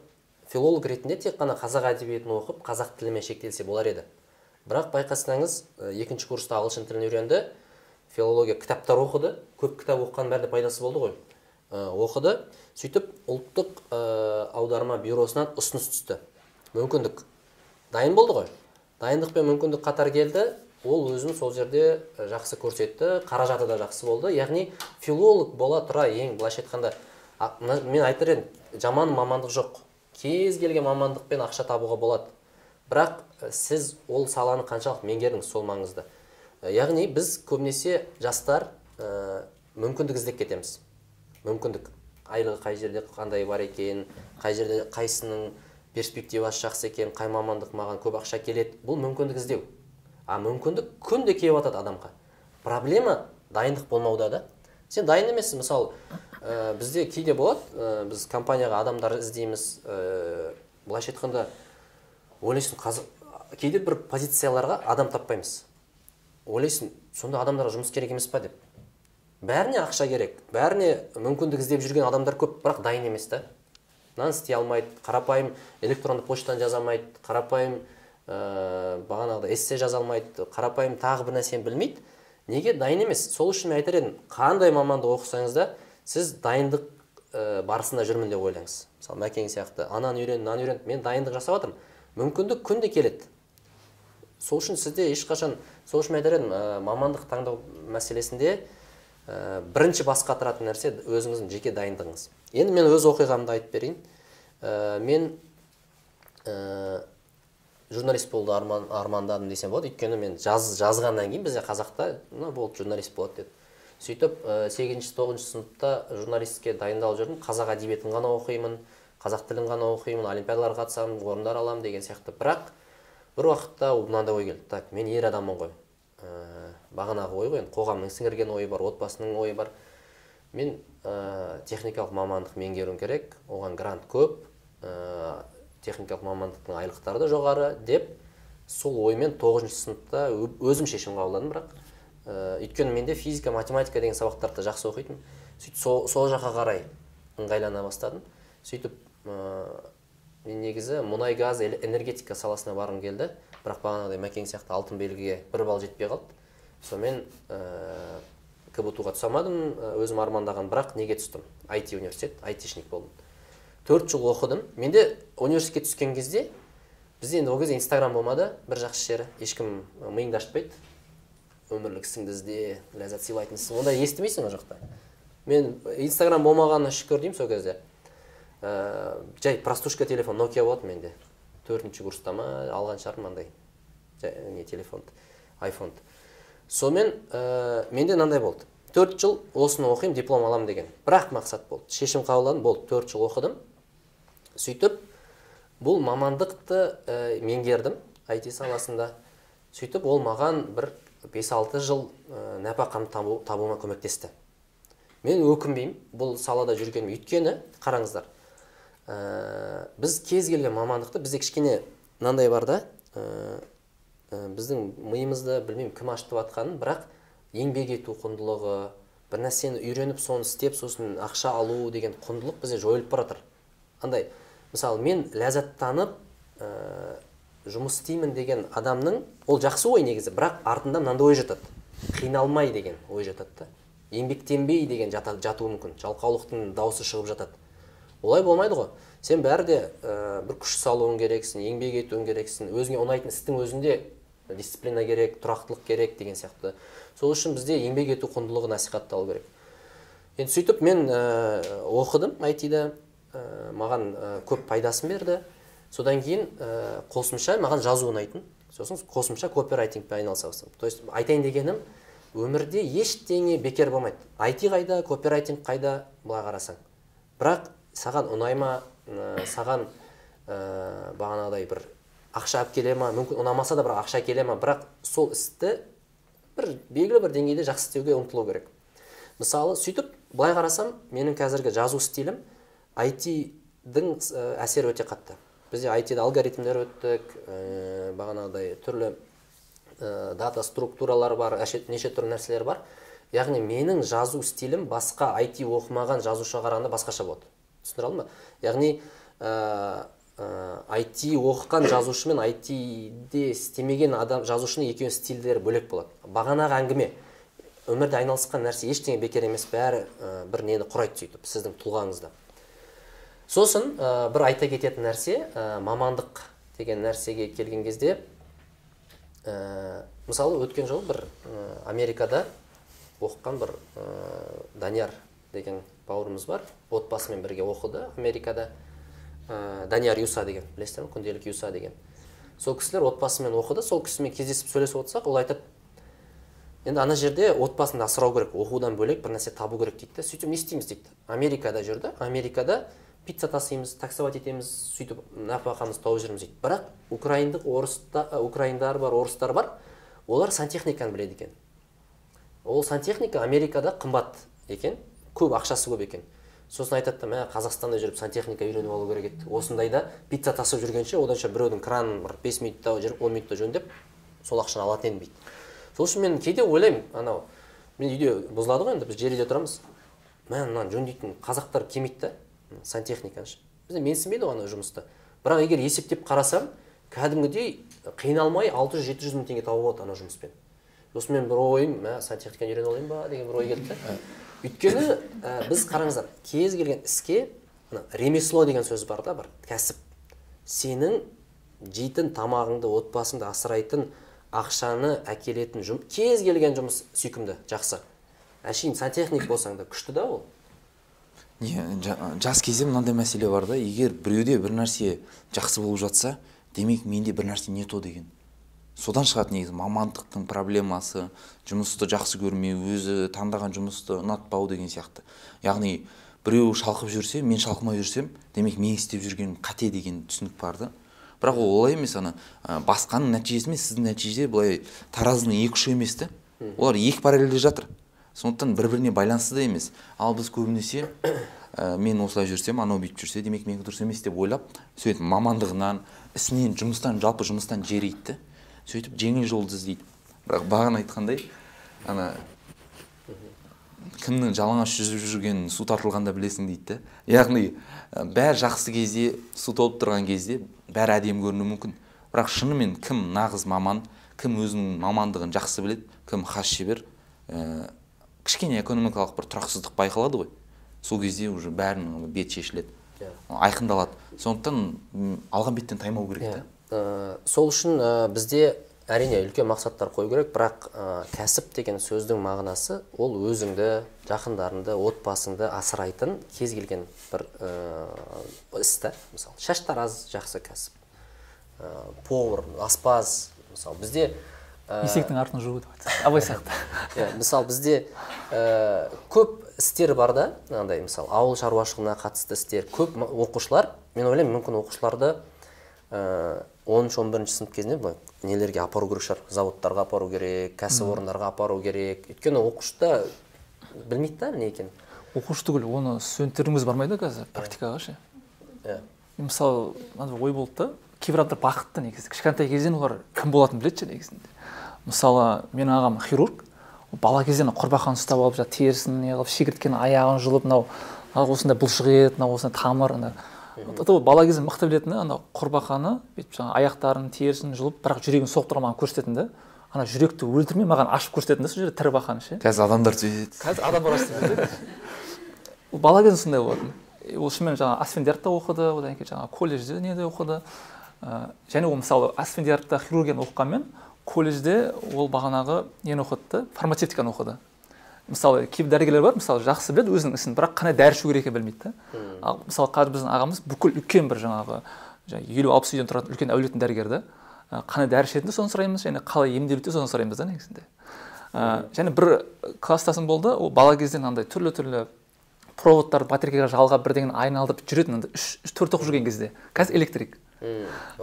филолог ретінде тек қана қазақ әдебиетін оқып қазақ тілімен шектелсе болар еді. Бірақ байқасаңыз ә, екінші курста ағылшын тілін үйренді филология кітаптар оқыды. Көп кітап оқығанның бәрінде пайдасы болды ғой. Ә, оқыды. Сөйтіп ұлттық ә, аударма бюросынан ұсыныс түсті. Мүмкіндік дайын болды ғой. Дайындық пен мүмкіндік қатар келді. Ол өзін сол жерде жақсы көрсетті. Қаражаты да жақсы болды. Яғни филолог бола тұра ең былайша айтқанда мен айтар едім жаман мамандық жоқ. Кез келген мамандықпен ақша табуға болады. Бірақ сіз ол саланы қаншалықты меңгердіңіз сол маңызды. Ә, яғни біз көбінесе жастар ә, мүмкіндік іздеп кетеміз. Мүмкіндік. Айлығы қай жерде қандай бар екен қай жерде қайсының перспективасы жақсы екен қай мамандық маған көп ақша келеді бұл мүмкіндік іздеу. А мүмкіндік күнде келіп жатады адамға. Проблема дайындық болмауда да. Сен дайын емессің. Мысалы ә, бізде кейде болады ә, біз компанияға адамдар іздейміз. Ә, былайша айтқанда ойлайсың қазір кейде бір позицияларға адам таппаймыз. Ойлайсың сонда адамдарға жұмыс керек емес па деп. Бәріне ақша керек бәріне мүмкіндік іздеп жүрген адамдар көп бірақ дайын емес та. Мынаны істей алмайды қарапайым электронды почтаны жаза алмайды қарапайым ә, бағанағыдай эссе жаза алмайды қарапайым тағы бір нәрсені білмейді. Неге дайын емес? Сол үшін мен айтар едім қандай мамандық оқысаңыз да сіз дайындық ә, барысында жүрмін деп ойлаңыз. Мысалы мәкең сияқты ананы үйрен мынаны үйрен мен дайындық жасап жатырмын мүмкіндік күнде келеді. Сол үшін сізде ешқашан сол үшін мен айтар едім ә, мамандық таңдау мәселесінде ә, бірінші бас қатыратын нәрсе өзіңіздің жеке дайындығыңыз. Енді мен өз оқиғамды айтып берейін. Ә, мен ә, журналист болуды арман, армандадым десем болады. Өйткені мен жаз, жазғаннан кейін бізде қазақта мына болды журналист болады деді сөйтіп сегізінші тоғызыншы сыныпта журналистке дайындалып жүрдім. Қазақ әдебиетін ғана оқимын қазақ тілін ғана оқимын олимпиадаларға қатысамын орындар аламын деген сияқты. Бірақ бір уақытта мынандай ой келді. Так мен ер адаммын ғой. Ә, бағанағы ой ғой енді қоғамның сіңірген ойы бар отбасының ойы бар. Мен ә, техникалық мамандық меңгеруім керек оған грант көп ә, техникалық мамандықтың айлықтары да жоғары деп сол оймен тоғызыншы сыныпта өзім шешім қабылдадым бірақ ә, өйткені менде физика математика деген сабақтарды жақсы оқитынмын. Сөйтіп сол, сол жаққа қарай ыңғайлана бастадым. Сөйтіп ә, мен негізі мұнай газ энергетика саласына барғым келді. Бірақ бағанағыдай мәкең сияқты алтын белгіге бір балл жетпей қалды. Сонымен ә, кбту ға түсе алмадым өзім армандаған. Бірақ неге түстім? IT университет айтишник болдым. Төрт жыл оқыдым. Менде университетке түскен кезде бізде енді ол кезде инстаграм болмады. Бір жақсы жері. Ешкім миыңды ашытпайды өмірлік ісіңді ізде ләззат сыйлайтынсың ондай естімейсің ол жақта? Мен инстаграм болмағанына шүкір деймін сол кезде. Ә, жай простушка телефон. Nokia болатын менде. Төртінші курста ма алған шығармын андай. Не телефонды айфонды сонымен ә, менде мынандай болды. Төрт жыл осыны оқимын диплом аламын деген. Бірақ мақсат болды. Шешім қабылдадым болды. Төрт жыл оқыдым. Сөйтіп бұл мамандықты ә, меңгердім IT саласында. Сөйтіп ол маған бір 5-6 жыл ә, нәпақамды табу, табуыма көмектесті. Мен өкінбеймін бұл салада жүргенім. Өйткені қараңыздар ә, біз кез келген мамандықты бізде кішкене мынандай бар да ә, біздің миымызды білмеймін кім ашытып жатқанын бірақ еңбек ету құндылығы бір нәрсені үйреніп соны істеп сосын ақша алу деген құндылық бізде жойылып бара жатыр андай мысалы мен ләззаттанып ә, жұмыс істеймін деген адамның ол жақсы ой негізі бірақ артында мынандай ой жатады. Қиналмай деген ой жатады да. Еңбектенбей деген жата, жатуы мүмкін. Жалқаулықтың дауысы шығып жатады. Олай болмайды ғой. Сен бәрі де ә, бір күш салуың керексің еңбек етуің керексің өзіңе ұнайтын істің өзінде дисциплина керек тұрақтылық керек деген сияқты. Сол үшін бізде еңбек ету құндылығы насихатталу керек. Енді сөйтіп мен ә, оқыдым айтида ә, маған ә, көп пайдасын берді. Содан кейін ә, қосымша маған жазу ұнайтын. Сосын қосымша копирайтингпен айналыса бастадым. То есть айтайын дегенім өмірде ештеңе бекер болмайды. Айти қайда копирайтинг қайда былай қарасаң. Бірақ саған ұнай ма? Саған ә, бағанағыдай бір ақша алып келе ма? мүмкін ұнамаса да бірақ ақша әкеле ма? бірақ сол істі бір белгілі бір деңгейде жақсы істеуге ұмтылу керек. Мысалы сөйтіп былай қарасам менің қазіргі жазу стилім IT-дің әсері өте қатты. Бізде IT-да алгоритмдер өттік ә, бағанағыдай түрлі ә, дата структуралар бар неше түрлі нәрселер бар. Яғни менің жазу стилім басқа IT оқымаған жазушыға қарағанда басқаша болады. Түсіндіре алдым ба яғни ә, IT оқыған жазушы мен IT-де істемеген адам жазушының екеуінің стильдері бөлек болады. Бағанағы әңгіме. Өмірде айналысқан нәрсе ештеңе бекер емес бәрі ә, бір нені құрайды сөйтіп сіздің тұлғаңызды сосын ә, бір айта кететін нәрсе ә, мамандық деген нәрсеге келген кезде ә, мысалы өткен жолы бір ә, америкада оқыған бір ә, данияр деген бауырымыз бар. Отбасымен бірге оқыды америкада. Ә, данияр юса деген білесіздер ма күнделік юса деген. Сол кісілер отбасымен оқыды. Сол кісімен кездесіп сөйлесіп отырсақ ол айтады енді ана жерде отбасыңды асырау керек оқудан бөлек бір нәрсе табу керек дейді да сөйтіп не істейміз дейді. Америкада жүрді. Америкада пицца тасимыз таксовать етеміз сөйтіп нәпақамызды тауып жүрміз дейді. Бірақ украиндық орыста украиндар бар орыстар бар. Олар сантехниканы біледі екен. Ол сантехника америкада қымбат екен. Көп ақшасы көп екен. Сосын айтады да мә қазақстанда жүріп сантехника үйреніп алу керек еді. Осындайда пицца тасып жүргенше оданша біреудің кранын бір бес минутта он минутта жөндеп сол ақшаны алатын едім дейді. Сол үшін мен кейде ойлаймын анау мен үйде бұзылады ғой енді біз жер үйде тұрамыз. Мә мынаны жөндейтін қазақтар келмейді да сантехниканы ше. Бізде менсінбейді ғой ана жұмысты. Бірақ егер есептеп қарасам кәдімгідей қиналмай алты жүз жеті жүз мың теңге тауып болады ана жұмыспен. Сосын мен бір ойым мә сантехниканы үйреніп алайын ба деген бір ой келді да. Өйткені ә, біз қараңыздар кез келген іске ремесло деген сөз бар да бір кәсіп. Сенің жейтін тамағыңды отбасыңды асырайтын ақшаны әкелетін жұм, кез келген жұмыс сүйкімді жақсы. Әшейін сантехник болсаң да күшті да ол. Не жас кезде мынандай мәселе бар да егер біреуде бір нәрсе жақсы болып жатса демек менде бір нәрсе не то деген. Содан шығады негізі мамандықтың проблемасы жұмысты жақсы көрмеу өзі таңдаған жұмысты ұнатпау деген сияқты. Яғни біреу шалқып жүрсе мен шалқымай жүрсем демек мен істеп жүргенім қате деген түсінік бар да. Бірақ ол олай емес ана басқаның нәтижесі емес сіздің нәтиже былай таразының екі ұшы емес та олар екі параллельде жатыр. Сондықтан бір біріне байланысты да емес. Ал біз көбінесе ә, мен осылай жүрсем анау бүйтіп жүрсе демек менікі дұрыс емес деп ойлап сөйтіп мамандығынан ісінен жұмыстан жалпы жұмыстан жериді да сөйтіп жеңіл жолды іздейді. Бірақ бағана айтқандай ана кімнің жалаңаш жүзіп жүргенін су тартылғанда білесің дейді да яғни бәрі жақсы кезде су толып тұрған кезде бәрі әдемі көрінуі мүмкін. Бірақ шынымен кім нағыз маман кім өзінің мамандығын жақсы біледі кім хас шебер ә, кішкене экономикалық бір тұрақсыздық байқалады ғой. Сол кезде уже бәрінің беті шешіледі. Yeah. Иә. айқындалады. Сондықтан алған беттен таймау керек та ә, сол үшін ә, бізде әрине үлкен мақсаттар қою керек бірақ ә, кәсіп деген сөздің мағынасы ол өзіңді жақындарыңды отбасыңды асырайтын кез келген бір ә, іс та. Мысалы шаштараз жақсы кәсіп. Ә, повар аспаз мысалы бізде ә, есектің артын жуу деп абай сияқты. Иә мысалы бізде ә, көп істер бар да андай мысалы ауыл шаруашылығына қатысты істер. Көп оқушылар мен ойлаймын мүмкін оқушыларды оныншы он бірінші сынып кезінде былай нелерге апару керек шығар заводтарға апару керек кәсіпорындарға апару керек. Өйткені оқушыда білмейді да не екенін. Оқушы түгіл оны студенттердің өзі бармайды қазір практикаға ше? Иә. Мысалы мынандай ой болды да кейбір адамдар бақытты негізі. Кішкентай кезден олар кім болатынын біледі ше негізінде. Мысалы менің ағам хирург бала кезден құрбақаны ұстап алып жаңағы терісін неғылып шегірткенің аяғын жұлып мынау осындай бұлшық ет мынау осындай тамыр ол бала кезден мықты білетіні ана құрбақаны бүйтіп жаңағы аяқтарын терісін жұлып бірақ жүрегін соқтыра маған көрсететін да. Ана жүректі өлтірмей маған ашып көрсететін да сол жерде тірі бақаны ше. Қазір адамдар сөйтеді қазір адам баласы ол бала кезінде сондай болатын. Ол шынымен жаңағы асфендиярдта оқыды одан кейін жаңағы колледжде неде оқыды. Ә, және ол мысалы асфендиярдта хирургияны оқығанмен колледжде ол бағанағы нені оқыды да фармацевтиканы оқыды. Мысалы кейбір дәрігерлер бар мысалы жақсы біледі өзінің ісін бірақ қандай дәрі ішу керек екенін білмейді да ал мысалы қазір біздің ағамыз бүкіл үлкен бір жаңағы жаңағы елу алпыс үйден тұратын үлкен әулеттің дәрігері да қандай дәрі ішетінді соны сұраймыз және қалай емделуді соны сұраймыз да негізінде. Ә, және бір класстасым болды ол бала кезден андай түрлі түрлі проводтарды батарейкаға жалғап бірдеңені айналдырып жүретін андай үш төрт оқып жүрген кезде. Қазір электрик.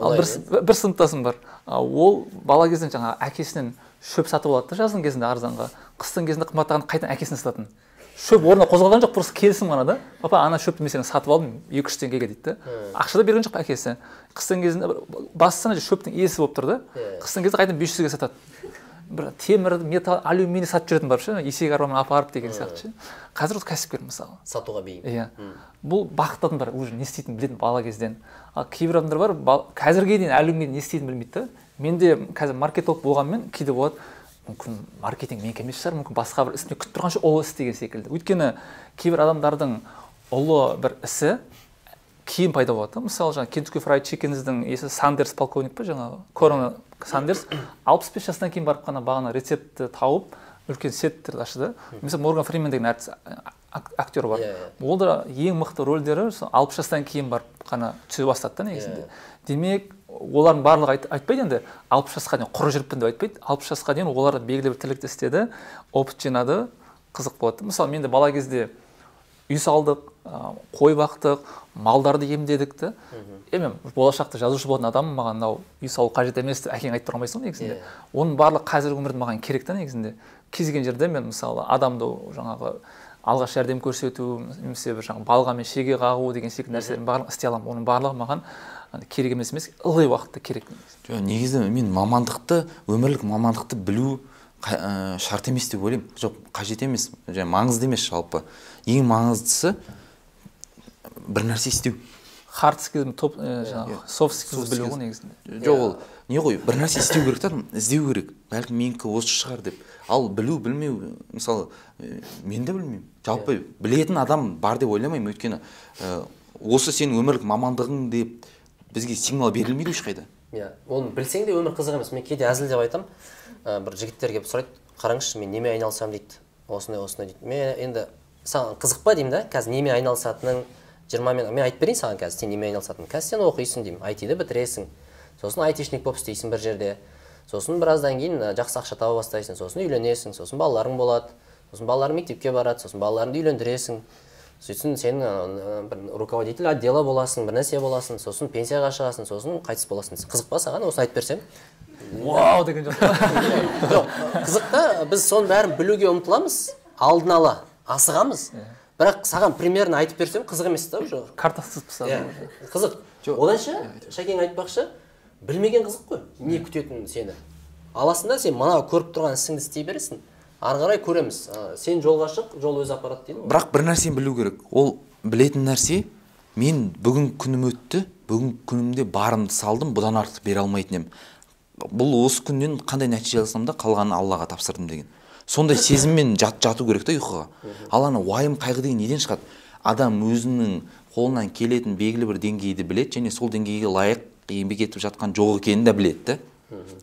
Ал бір, бір сыныптасым бар. Ол бала кезден жаңағы әкесінен шөп сатып алады да жаздың кезінде арзанға. Қыстың кезінде қымбаттағанда қайтадан әкесіне сататын? Шөп орнына қозғалған жоқ просто келісім ғана да. Папа ана шөпті мен сенен сатып алдым екі үш теңгеге дейді да. Ақша да берген жоқ әкесі. Қыстың кезінде бір бастысы ана шөптің иесі болып тұр да. Қыстың кезінде қайтадан бес жүзге сатады? Бір темір металл алюминий сатып жүретін барып ше есек арбамен апарып деген сияқты ше. Қазір ол кәсіпкер мысалы. Сатуға бейім. Иә. Бұл бақытты адамдар уже не істейтінін білетін бала кезден. Ал кейбір адамдар бар бал- қазірге дейін әлі күнге дейін не істейтінін білмейді да. Менде қазір маркетолог болғанмен кейде болады мүмкін маркетинг менікі емес шығар мүмкін басқа бір ісіне күтіп тұрған шығар ұлы іс деген секілді. Өйткені кейбір адамдардың ұлы бір ісі кейін пайда болады да. Мысалы жаңағы кентукки фрайд чикеніздің иесі сандерс полковник па жаңағы корона сандерс алпыс бес жастан кейін барып қана бағана рецептті тауып үлкен сеттерді ашты мысалы морган фримен деген әртіс ак- актер бар. Ол да ең мықты рөлдері сол алпыс жастан кейін барып қана түсе бастады да негізінде. Демек олардың барлығы айт, айтпайды енді алпыс жасқа дейін құр жүріппін деп айтпайды. Алпыс жасқа дейін олар белгілі бір тірлікті істеді опыт жинады қызық болады мысалы мен де бала кезде үй салдық қой бақтық малдарды емдедік та. Е мен болашақта жазушы болатын адаммын маған мынау үй салу қажет емес деп әкең айтып тұрған ғой негізінде. Оның барлығы қазіргі өмірде маған керек та негізінде. Кез келген жерде мен мысалы адамды жаңағы алғаш жәрдем көрсету немесе бір жаңағы балғамен шеге қағу деген секілді нәрселердің барлығын істей аламын. оның барлығы маған керек емес емес ылғи уақытта керек жоқ негізі мен мамандықты өмірлік мамандықты білу ә, шарт емес деп ойлаймын. Жоқ қажет емес. Және маңызды емес жалпы. Ең маңыздысы бір нәрсе істеу. Хард скилл топ ә, жаңағы софт скилл білу ғой негізінде. Жоқ ол не ғой бір нәрсе істеу керек та іздеу керек. Бәлкім менікі осы шығар деп. Ал білу білмеу мысалы ә, мен де білмеймін. Жалпы білетін адам бар деп ойламаймын. Өйткені ә, осы сенің өмірлік мамандығың деп бізге сигнал берілмейді ешқайда иә оны білсең де өмір қызық емес. Мен кейде әзілдеп айтамын ә, бір жігіттер келіп сұрайды. Қараңызшы мен немен айналысамын дейді. Осындай осындай дейді. Мен енді саған қызық па деймін да? Қазір немен айналысатының жиырма мен мен айтып берейін саған қазір сен немен айналысатынын қазір сен оқисың деймін. Айтиді бітіресің. Сосын айтишник болып істейсің бір жерде. Сосын біраздан кейін жақсы ақша таба бастайсың сосын үйленесің сосын балаларың болады сосын балаларың мектепке барады сосын балаларыңды үйлендіресің. Сөйтсін сен бір руководитель отдела боласың бір нәрсе боласың сосын пенсияға шығасың сосын қайтыс боласың. Қызық па саған осыны айтып берсем. Вау деген жоқ. Жоқ қызық та біз соның бәрін білуге ұмтыламыз алдын ала асығамыз. Бірақ саған примерно айтып берсем қызық емес та уже. Карта сызып тастады иә қызық оданша шәкең айтпақшы? Білмеген қызық қой не күтетінін сені. Аласың да сен мына көріп тұрған ісіңді істей бересің. Ары қарай көреміз. Ә, сен жолға шық жол өзі апарады дейді ғой. Бірақ бір нәрсені білу керек. Ол білетін нәрсе мен бүгін күнім өтті бүгін күнімде барымды салдым бұдан артық бере алмайтын едім. Бұл осы күннен қандай нәтиже алсам да қалғанын аллаға тапсырдым деген. Сондай сезіммен жат, жату керек та ұйқыға. Ал ана уайым қайғы деген неден шығады? Адам өзінің қолынан келетін белгілі бір деңгейді біледі және сол деңгейге лайық еңбек етіп жатқан жоқ екенін де біледі да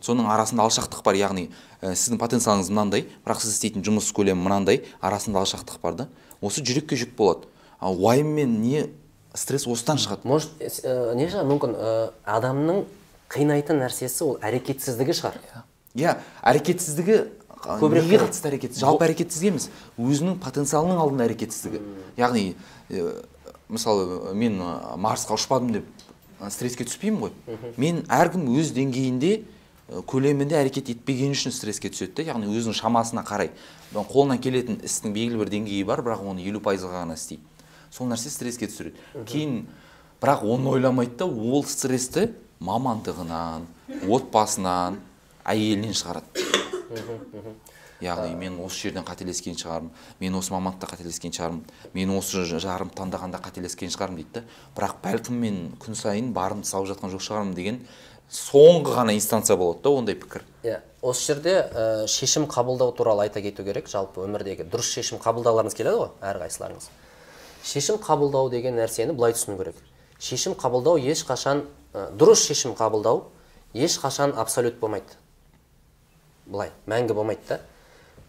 соның арасында алшақтық бар яғни ә, сіздің потенциалыңыз мынандай бірақ сіз істейтін жұмыс көлемі мынандай арасында алшақтық бар да. Осы жүрекке жүк болады. Ал уайым мен не стресс осыдан шығады? Может ә, не шығар мүмкін ә, адамның қинайтын нәрсесі ол әрекетсіздігі шығар. Иә әрекетсіздігі а, Көбірек неге қатысты әрекетсіз? Жалпы әрекетсіз емес. Өзінің потенциалының алдында әрекетсіздігі. Яғни ә, мысалы мен марсқа ұшпадым деп стресске түспеймін ғой. Мен әркім өз деңгейінде көлемінде әрекет етпегені үшін стресске түседі да яғни өзінің шамасына қарай. Қолынан келетін істің белгілі бір деңгейі бар бірақ оны елу пайызға ғана істейді. Сол нәрсе стресске түсіреді. Кейін бірақ оны ойламайды да ол стрессті мамандығынан отбасынан әйелінен шығарады. Яғни мен осы жерден қателескен шығармын. Мен осы мамандықта қателескен шығармын. Мен осы жарым таңдағанда қателескен шығармын дейді да бірақ бәлкім мен күн сайын барымды салып жатқан жоқ шығармын деген соңғы ғана инстанция болады да ондай пікір. Иә осы жерде ә, шешім қабылдау туралы айта кету керек. Жалпы өмірдегі дұрыс шешім қабылдағыларыңыз келеді ғой әрқайсыларыңыз. Шешім қабылдау деген нәрсені былай түсіну керек. Шешім қабылдау ешқашан ә, дұрыс шешім қабылдау ешқашан абсолют болмайды. Былай мәңгі болмайды да.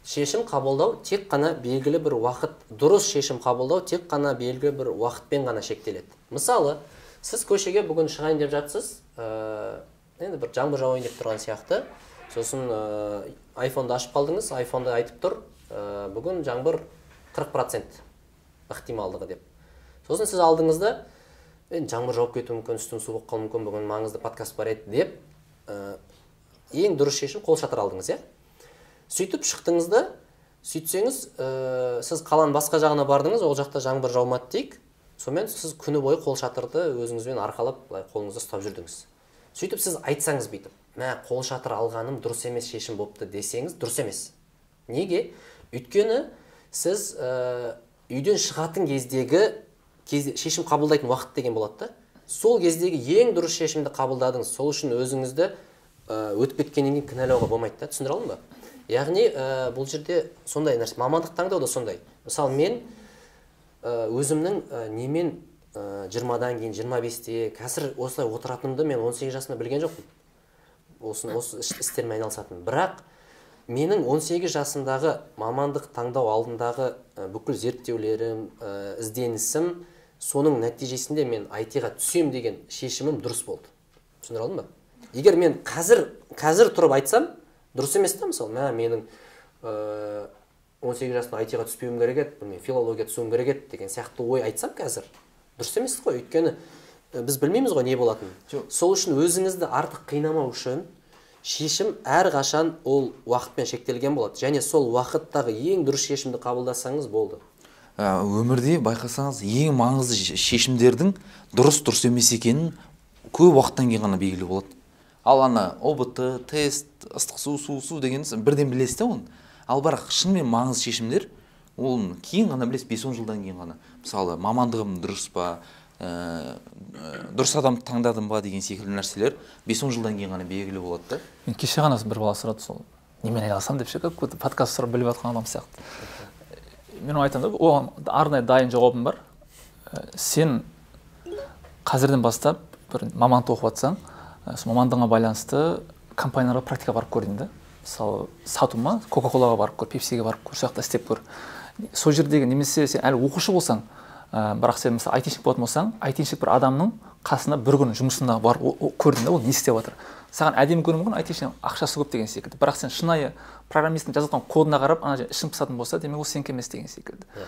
Шешім қабылдау тек қана белгілі бір уақыт дұрыс шешім қабылдау тек қана белгілі бір уақытпен ғана шектеледі. Мысалы сіз көшеге бүгін шығайын деп жатсыз ә, енді бір жаңбыр жауайын деп тұрған сияқты. Сосын ә, айфонды ашып қалдыңыз айфонда айтып тұр ә, бүгін жаңбыр 40 процент ықтималдығы деп. Сосын сіз алдыңыз да енді жаңбыр жауып кетуі мүмкін үстім су болып қалуы мүмкін бүгін маңызды подкаст бар еді деп ә, ең дұрыс шешім қолшатыр алдыңыз иә? Сөйтіп шықтыңыз да сөйтсеңіз ә, сіз қаланың басқа жағына бардыңыз ол жақта жаңбыр жаумады дейік. Сонымен сіз күні бойы қол шатырды өзіңізбен арқалап былай қолыңызда ұстап жүрдіңіз. Сөйтіп сіз айтсаңыз бүйтіп мә қол шатыр алғаным дұрыс емес шешім болыпты десеңіз дұрыс емес. Неге? Өйткені сіз ә, үйден шығатын кездегі кезде шешім қабылдайтын уақыт деген болады да. Сол кездегі ең дұрыс шешімді қабылдадыңыз. Сол үшін өзіңізді ә, өтіп кеткеннен кейін кінәлауға болмайды да. Түсіндіре алдым ба? Яғни ә, бұл жерде сондай нәрсе мамандық таңдау да сондай. Мысалы мен өзімнің ә, немен жиырмадан кейін жиырма бесте қазір осылай отыратынымды мен 18 жасымда білген жоқпын. Осыны осы істермен айналысатынмын. Бірақ менің 18 жасымдағы мамандық таңдау алдындағы бүкіл зерттеулерім ә, ізденісім соның нәтижесінде мен IT-ға түсем деген шешімім дұрыс болды. Түсіндіре алдым ба? Егер мен қазір қазір тұрып айтсам дұрыс емес та мысалы? Мә менің ыыы он сегіз жасымда айтиға түспеуім керек еді білмеймін филология түсуім керек еді деген сияқты ой айтсам қазір дұрыс емес қой. Өйткені біз білмейміз ғой не болатынын. Сол үшін өзіңізді артық қинамау үшін шешім әрқашан ол уақытпен шектелген болады. Және сол уақыттағы ең дұрыс шешімді қабылдасаңыз болды. Өмірде байқасаңыз ең маңызды шешімдердің дұрыс дұрыс емес екенін көп уақыттан кейін ғана белгілі болады. Ал ана ұбт тест ыстық су су су деген бірден білесіз да оны. Ал бірақ шынымен маңызды шешімдер ол кейін ғана білесіз бес он жылдан кейін ғана. Мысалы мамандығым дұрыс па ә, дұрыс адамды таңдадым ба деген секілді нәрселер бес он жылдан кейін ғана белгілі болады да. Мен кеше ғана бір бала сұрады сол немен айналысамын? деп ше какой то подкаст сұрап біліп жатқан адам сияқты. Мен айтамын да оған арнайы дайын жауабым бар. Ә, сен қазірден бастап бір мамандық оқып жатсаң сол мамандығыңа байланысты компанияларға практика барып көр деймін да. Мысалы сату ма кока колаға барып көр пепсиге барып көр сол жақта істеп көр. Сол жердегі немесе сен әлі оқушы болсаң ә, бірақ сен мысалы айтишник болатын болсаң айтишник бір адамның қасына бір күн жұмысына барып көрдің да ол не істеп жатыр. Саған әдемі көрінуі мүмкін айтишник ақшасы көп деген секілді. Бірақ сен шынайы программисттің жазып жатқан кодына қарап ана жерде ішің пысатын болса демек ол сенікі емес деген секілді. Иә.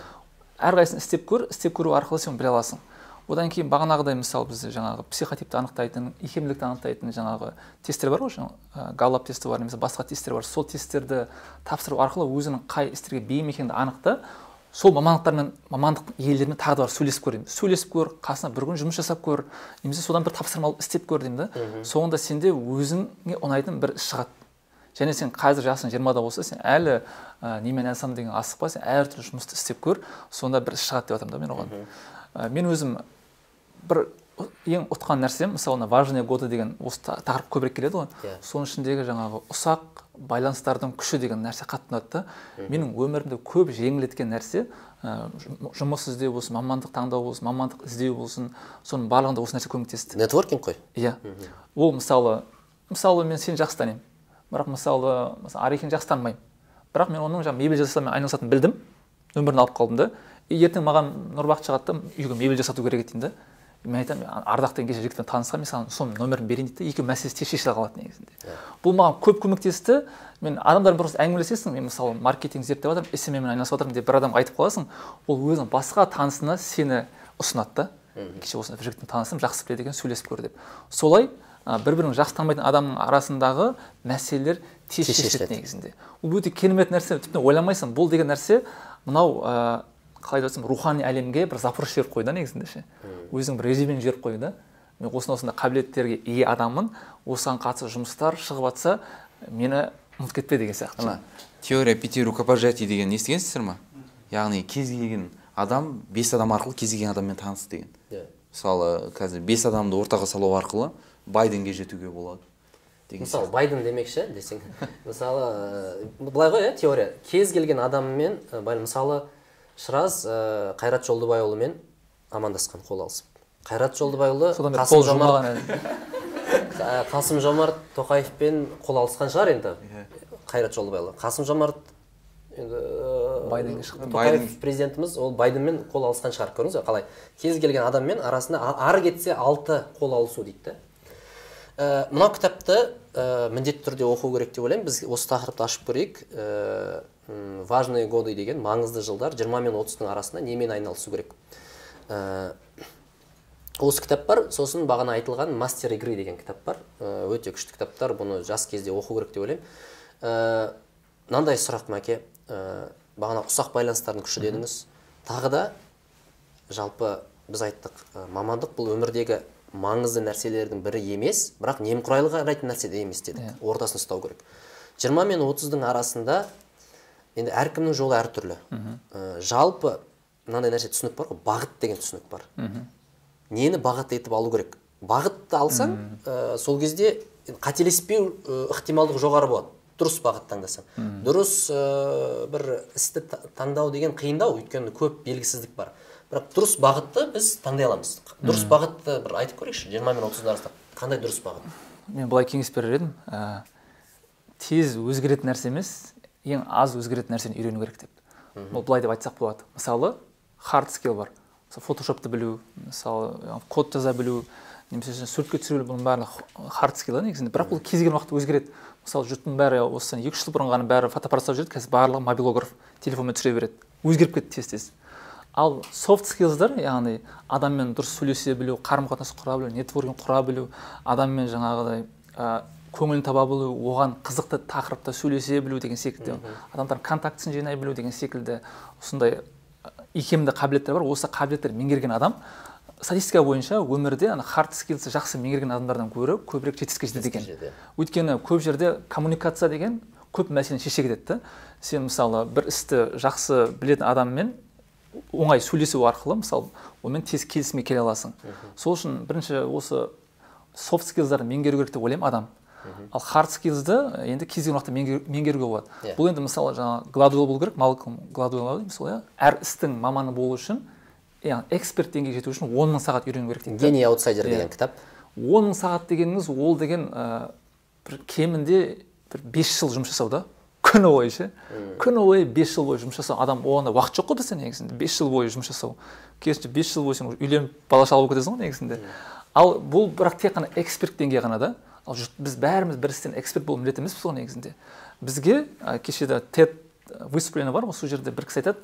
әрқайсысын істеп көр істеп көру арқылы сен біле аласың. Одан кейін бағанағыдай мысалы бізде жаңағы психотипті анықтайтын икемділікті анықтайтын жаңағы тесттер бар ғой жаңағы галлап тесті бар немесе басқа тесттер бар. Сол тесттерді тапсыру арқылы өзінің қай істерге бейім екенін анықта сол мамандықтармен мамандық иелерімен тағы да барып сөйлесіп көр деймін. Сөйлесіп көр қасына бір күн жұмыс жасап көр немесе содан бір тапсырма алып істеп көр деймін да. Соңында сенде өзіңе ұнайтын бір іс шығады. Және сен қазір жасың жиырмада болса сен әлі ә, немен айналысамын деген асықпа сен әртүрлі жұмысты істеп көр сонда бір іс шығады деп жатырмын да мен оған. Ә, мен өзім бір ең ұтқан нәрсем мысалы мына важные годы деген осы тақырып көбірек келеді ғой. Yeah. Иә. соның ішіндегі жаңағы ұсақ байланыстардың күші деген нәрсе қатты ұнады да. Менің өмірімді көп жеңілдеткен нәрсе ә, жұмыс іздеу болсын мамандық таңдау болсын мамандық іздеу болсын соның барлығында осы нәрсе көмектесті. Нетворкинг қой? Иә. Ол мысалы мысалы мен сені жақсы танимын. Бірақ мысалы мысалы жақсы танымаймын. Бірақ мен оның жаңағы мебель жасаумен айналысатынын білдім. Нөмірін алып қалдым да. И ертең маған нұрбақыт шығады да үйге мебель жасату керек еді деймін да. Мен айтамын ардақ деген кеше жігітпен танысқанмын мен саған соның нөмірін берейін дейді да екеуі мәселесі тез шешіле қалады негізінде yeah. бұл маған көп көмектесті. Мен адамдармен просто әңгімелесесің мен мысалы маркетинг зерттеп жатырмын сммен айналысып жатырмын деп бір адамға айтып қаласың ол өзінің басқа танысына сені ұсынады да. Кеше осындай бір жігітпен таныстым жақсы біледі екен сөйлесіп көр деп. Солай бір бірін жақсы танымайтын адамның арасындағы мәселелер тез шешіледі негізінде. Ол өте керемет нәрсе тіпті ойламайсың. Бұл деген нәрсе мынау қалай айтсам рухани әлемге бір запрос жіберіп қойды да негізінде ше. Өзінің бір резюмені жіберіп қойды да. Мен осындай осындай қабілеттерге ие адаммын. Осыған қатысты жұмыстар шығып жатса мені ұмытып кетпе деген сияқты. Ана теория пяти рукопожатий деген естігенсіздер ма? Яғни кез келген адам бес адам арқылы кез келген адаммен таныс деген. Иә. Мысалы қазір бес адамды ортаға салу арқылы байденге жетуге болады деген мысалы байден демекші десең. Мысалы былай ғой иә теория. Кез келген адаммен ә, мысалы шыраз ә, қайрат жолдыбайұлымен амандасқан қол алысып. Қайрат жолдыбайұлы қасым жомарт қасым жомарт тоқаевпен қол алысқан шығар енді. Қайрат жолдыбайұлы. Қасым жомарт енді ә, Байденге шықты. тоқаев Байден. президентіміз ол байденмен қол алысқан шығар көрдіңіз ба қалай? Кез келген адаммен арасында ары кетсе алты қол алысу дейді. Да Ә, мынау кітапты ә, міндетті түрде оқу керек деп ойлаймын. Біз осы тақырыпты ашып көрейік. Ә, важные годы деген маңызды жылдар 20 мен 30-тың арасында немен айналысу керек? Ә, осы кітап бар. Сосын бағана айтылған мастер игры деген кітап бар. Ә, өте күшті кітаптар. Бұны жас кезде оқу керек деп ойлаймын. Ә, мынандай сұрақ мәке. Ә, бағана ұсақ байланыстардың күші дедіңіз тағы да жалпы біз айттық ә, мамандық бұл өмірдегі маңызды нәрселердің бірі емес бірақ немқұрайлы қарайтын нәрсе де емес дедік. Ортасын ұстау керек. 20 мен 30-дың арасында енді әркімнің жолы әртүрлі. Ә, жалпы мынандай нәрсе түсінік бар ғой бағыт деген түсінік бар. Нені бағыт етіп алу керек? Бағытты алсаң ә, сол кезде қателеспеу ә, ықтималдығы жоғары болады. Дұрыс бағыт таңдасаң. Дұрыс ә, бір істі та- таңдау деген қиындау өйткені көп белгісіздік бар. Бірақ дұрыс бағытты біз таңдай аламыз. Дұрыс бағытты бір айтып көрейікші жиырма мен отыздың арасында қандай дұрыс бағыт? Мен былай кеңес берер едім. Ә, тез өзгеретін нәрсе емес. Ең аз өзгеретін нәрсені үйрену керек деп. Бұл былай деп айтсақ болады. Мысалы хард скилл бар. Мысалы фотошопты білу мысалы код жаза білу немесе суретке түсіре білу бұның барлығы хард скилл негізінде. Бірақ бұл кез келген уақытта өзгереді. Мысалы жұрттың бәрі осыдан екі үш жыл бұрын ғана бәрі фотоаппарат ұстап жүреді қазір барлығы мобилограф телефонмен түсіре береді. Өзгеріп кетті тез тез. Ал софт скиллздар яғни адаммен дұрыс сөйлесе білу қарым қатынас құра білу нетворкинг құра білу адаммен жаңағыдай ә, көңілін таба білу оған қызықты тақырыпта сөйлесе білу деген секілді адамдардың контактісін жинай білу деген секілді осындай икемді қабілеттер бар. Осы қабілеттер меңгерген адам статистика бойынша өмірде ана хард скиллсі жақсы меңгерген адамдардан гөрі көбірек жетістікке жетеді екен. өйткені көп жерде коммуникация деген көп мәселені шеше кетеді сен мысалы бір істі жақсы білетін адаммен оңай сөйлесу арқылы мысалы онымен тез келісімге келе аласың. Сол үшін бірінші осы софт скиллздарды меңгеру керек деп ойлаймын адам. Ал хард скиллзді енді кез келген уақытта меңгеру- меңгеруге болады. Иә. бұл енді мысалы жаңағы гладуэл болу керек малком гладуэл дейміз ғой иә? Әр істің маманы болу үшін яғни эксперт деңгейге жету үшін он мың сағат үйрену керек дейді гений аутсайдер Иә. деген кітап. он мың сағат дегеніңіз ол деген ә, бір кемінде бір бес жыл жұмыс жасау да. Күні бойы ше. Күні бойы бес жыл бойы жұмыс жасау. Адам оған да уақыт жоқ қой бізде негізінде. Бес жыл бойы жұмыс жасау. Керісінше бес жыл бойы сен үйленіп бала шаға болып кетесің ғой негізінде. Ал бұл бірақ тек қана эксперт деңгейі ғана да. Ал жұрт біз бәріміз бір істен эксперт болу міндетті емеспіз ғой негізінде. Бізге ә, кеше де тед выступление бар ғой сол жерде бір кісі айтады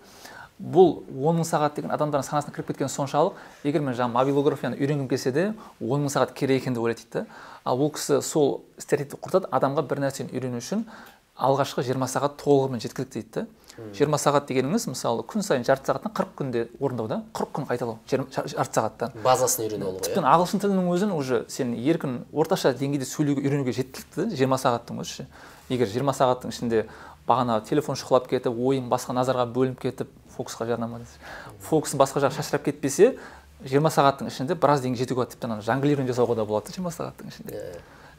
бұл он мың сағат деген адамдардың санасына кіріп кеткен соншалық егер мен жаңағы мобилографияны үйренгім келсе де он мың сағат керек екен деп ойлайды дейді. Ал бұл кісі сол стереотипті құртады адамға бір нәрсені үйрену үшін алғашқы жиырма сағат толығымен жеткілікті дейді. Жиырма сағат дегеніңіз мысалы күн сайын жарты сағаттан қырық күнде орындау да қырық күн қайталау жарты сағаттан. Базасын үйрену ол ғой тіптен ағылшын тілінің өзін уже сен еркін орташа деңгейде сөйлеуге үйренуге жеткілікті жиырма сағаттың өзі ше. Егер жиырма сағаттың ішінде бағана телефон шұқылап кетіп ойың басқа назарға бөлініп кетіп фокусқа жарнама десей фокусың басқа жаққа шашырап кетпесе жиырма сағаттың ішінде біраз деңгейге жетуге болады тіптен ана жонглирование жасауға да болады да жиырма сағаттың ішінде.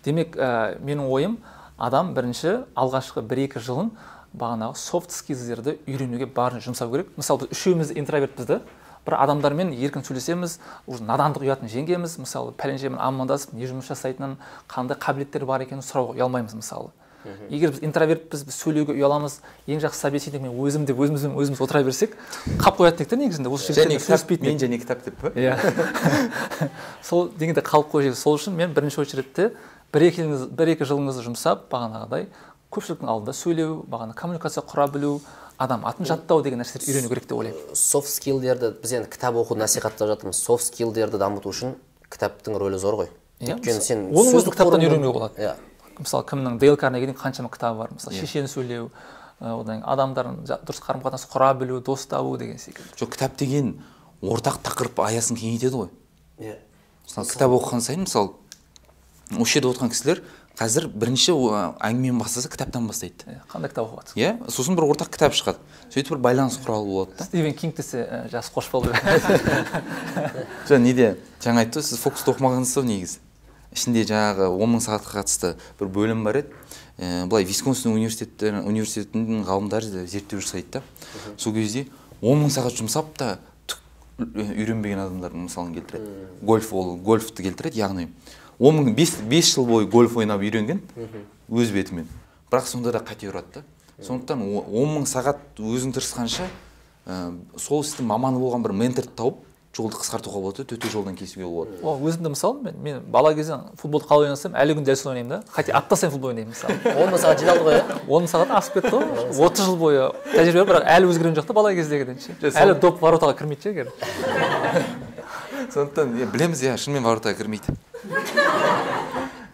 Демек ә, менің ойым адам бірінші алғашқы бір екі жылын бағанағы софт скиллздерді үйренуге барын жұмсау керек. Мысалы біз үшеуміз интровертпіз да бір адамдармен еркін сөйлесеміз уже надандық ұятын жеңгенбіз мысалы пәленшемен амандасып не жұмыс жасайтынын қандай қабілеттері бар екенін сұрауға ұялмаймыз мысалы. Егер біз интровертпіз біз сөйлеуге ұяламыз ең жақсы собеседник мен өзім деп өзімізбен өзіміз отыра берсек қалып қоятын едік та негізінде осы жігіттермен сөйлеспейтін мен және кітап деп па иә. Сол дегенде қалып қойып сол үшін мен бірінші очередте бір екі, жылыңыз- бір екі жылыңызды жұмсап бағанағыдай көпшіліктің алдында сөйлеу бағана коммуникация құра білу адам атын жаттау деген нәрселерді үйрену керек деп ойлаймын. Софт скиллдерді біз енді кітап оқуды насихаттап жатырмыз. Софт скиллдерді дамыту үшін кітаптың рөлі зор ғой. Иә, өйткені сен оны өзі сөздік кітаптан үйренуге болады. иә. Мысалы кімнің дейл карнегидің қаншама кітабы бар. Мысалы шешен сөйлеу ә, одан кейін адамдардың жа- дұрыс қарым қатынас құра білу дос табу деген секілді. Жоқ кітап деген ортақ тақырып аясын кеңейтеді ғой. Иә. Мысалы кітап оқыған сайын мысалы осы жерде отырған кісілер қазір бірінші әңгімені бастаса кітаптан бастайды. Қандай кітап оқып иә сосын бір ортақ кітап шығады. Сөйтіп бір байланыс құралы болады да. Стивен кинг десе жас қош бол. Жоқ неде? Жаңа айтты ғой сіз фокусты оқымағансыз ғой негізі. Ішінде жаңағы он мың сағатқа қатысты бір бөлім бар еді. Ә, былай висконсин университеттер университетінің ғалымдары зерттеу жасайды да. Сол кезде он мың сағат жұмсап та түк үйренбеген адамдардың мысалын келтіреді. Гольф ол гольфті келтіреді яғни он мың бес, бес жыл бойы гольф ойнап үйренген өз бетімен. Бірақ сонда да қате ұрады да. Сондықтан он мың сағат өзің тырысқанша ә, сол істің маманы болған бір менторды тауып жолды қысқартуға болады төте жолдан кесуге болады. О өзімді мысалы мен, мен бала кезден футболды қалай ойнасам әлі күнге дәл солай ойнаймын да. Хотя апта сайын футбол ойнаймын мысалы. Он мың сағат жиналды ғой иә? Он сағат асып кетті ғой. Отыз жыл бойы тәжірибе бар, бірақ әлі өзгерген жоқ та бала кездегіден ше. Әлі доп воротаға кірмейді ше егер сондықтан иә, білеміз иә шынымен воротаға кірмейді.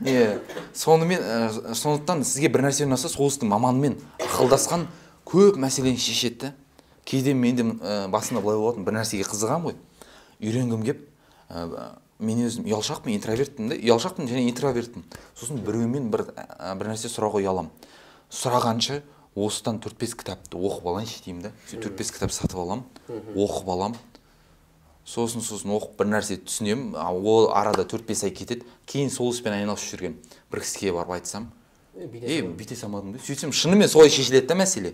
Иә сонымен ә, сондықтан сізге бір нәрсе ұнаса сол істің маманымен ақылдасқан көп мәселені шешеді да кейде мен де ә, басында былай болатын бір нәрсеге қызығамын ғой. Үйренгім кеп ә, мен өзім ұялшақпын интровертпін да ұялшақпын және интровертпін сосын біреумен бір ә, бір нәрсе сұрауға ұяламын сұрағанша осыдан төрт бес кітапты оқып алайыншы деймін да сөйтіп төрт бес кітап сатып аламын оқып аламын. Сосын сосын оқып бір нәрсе түсінемін. Ол арада төрт бес ай кетеді кейін сол іспен айналысып жүрген бір кісіге барып айтсам ей бүйте салмадың ба сөйтсем шынымен солай шешіледі да мәселе.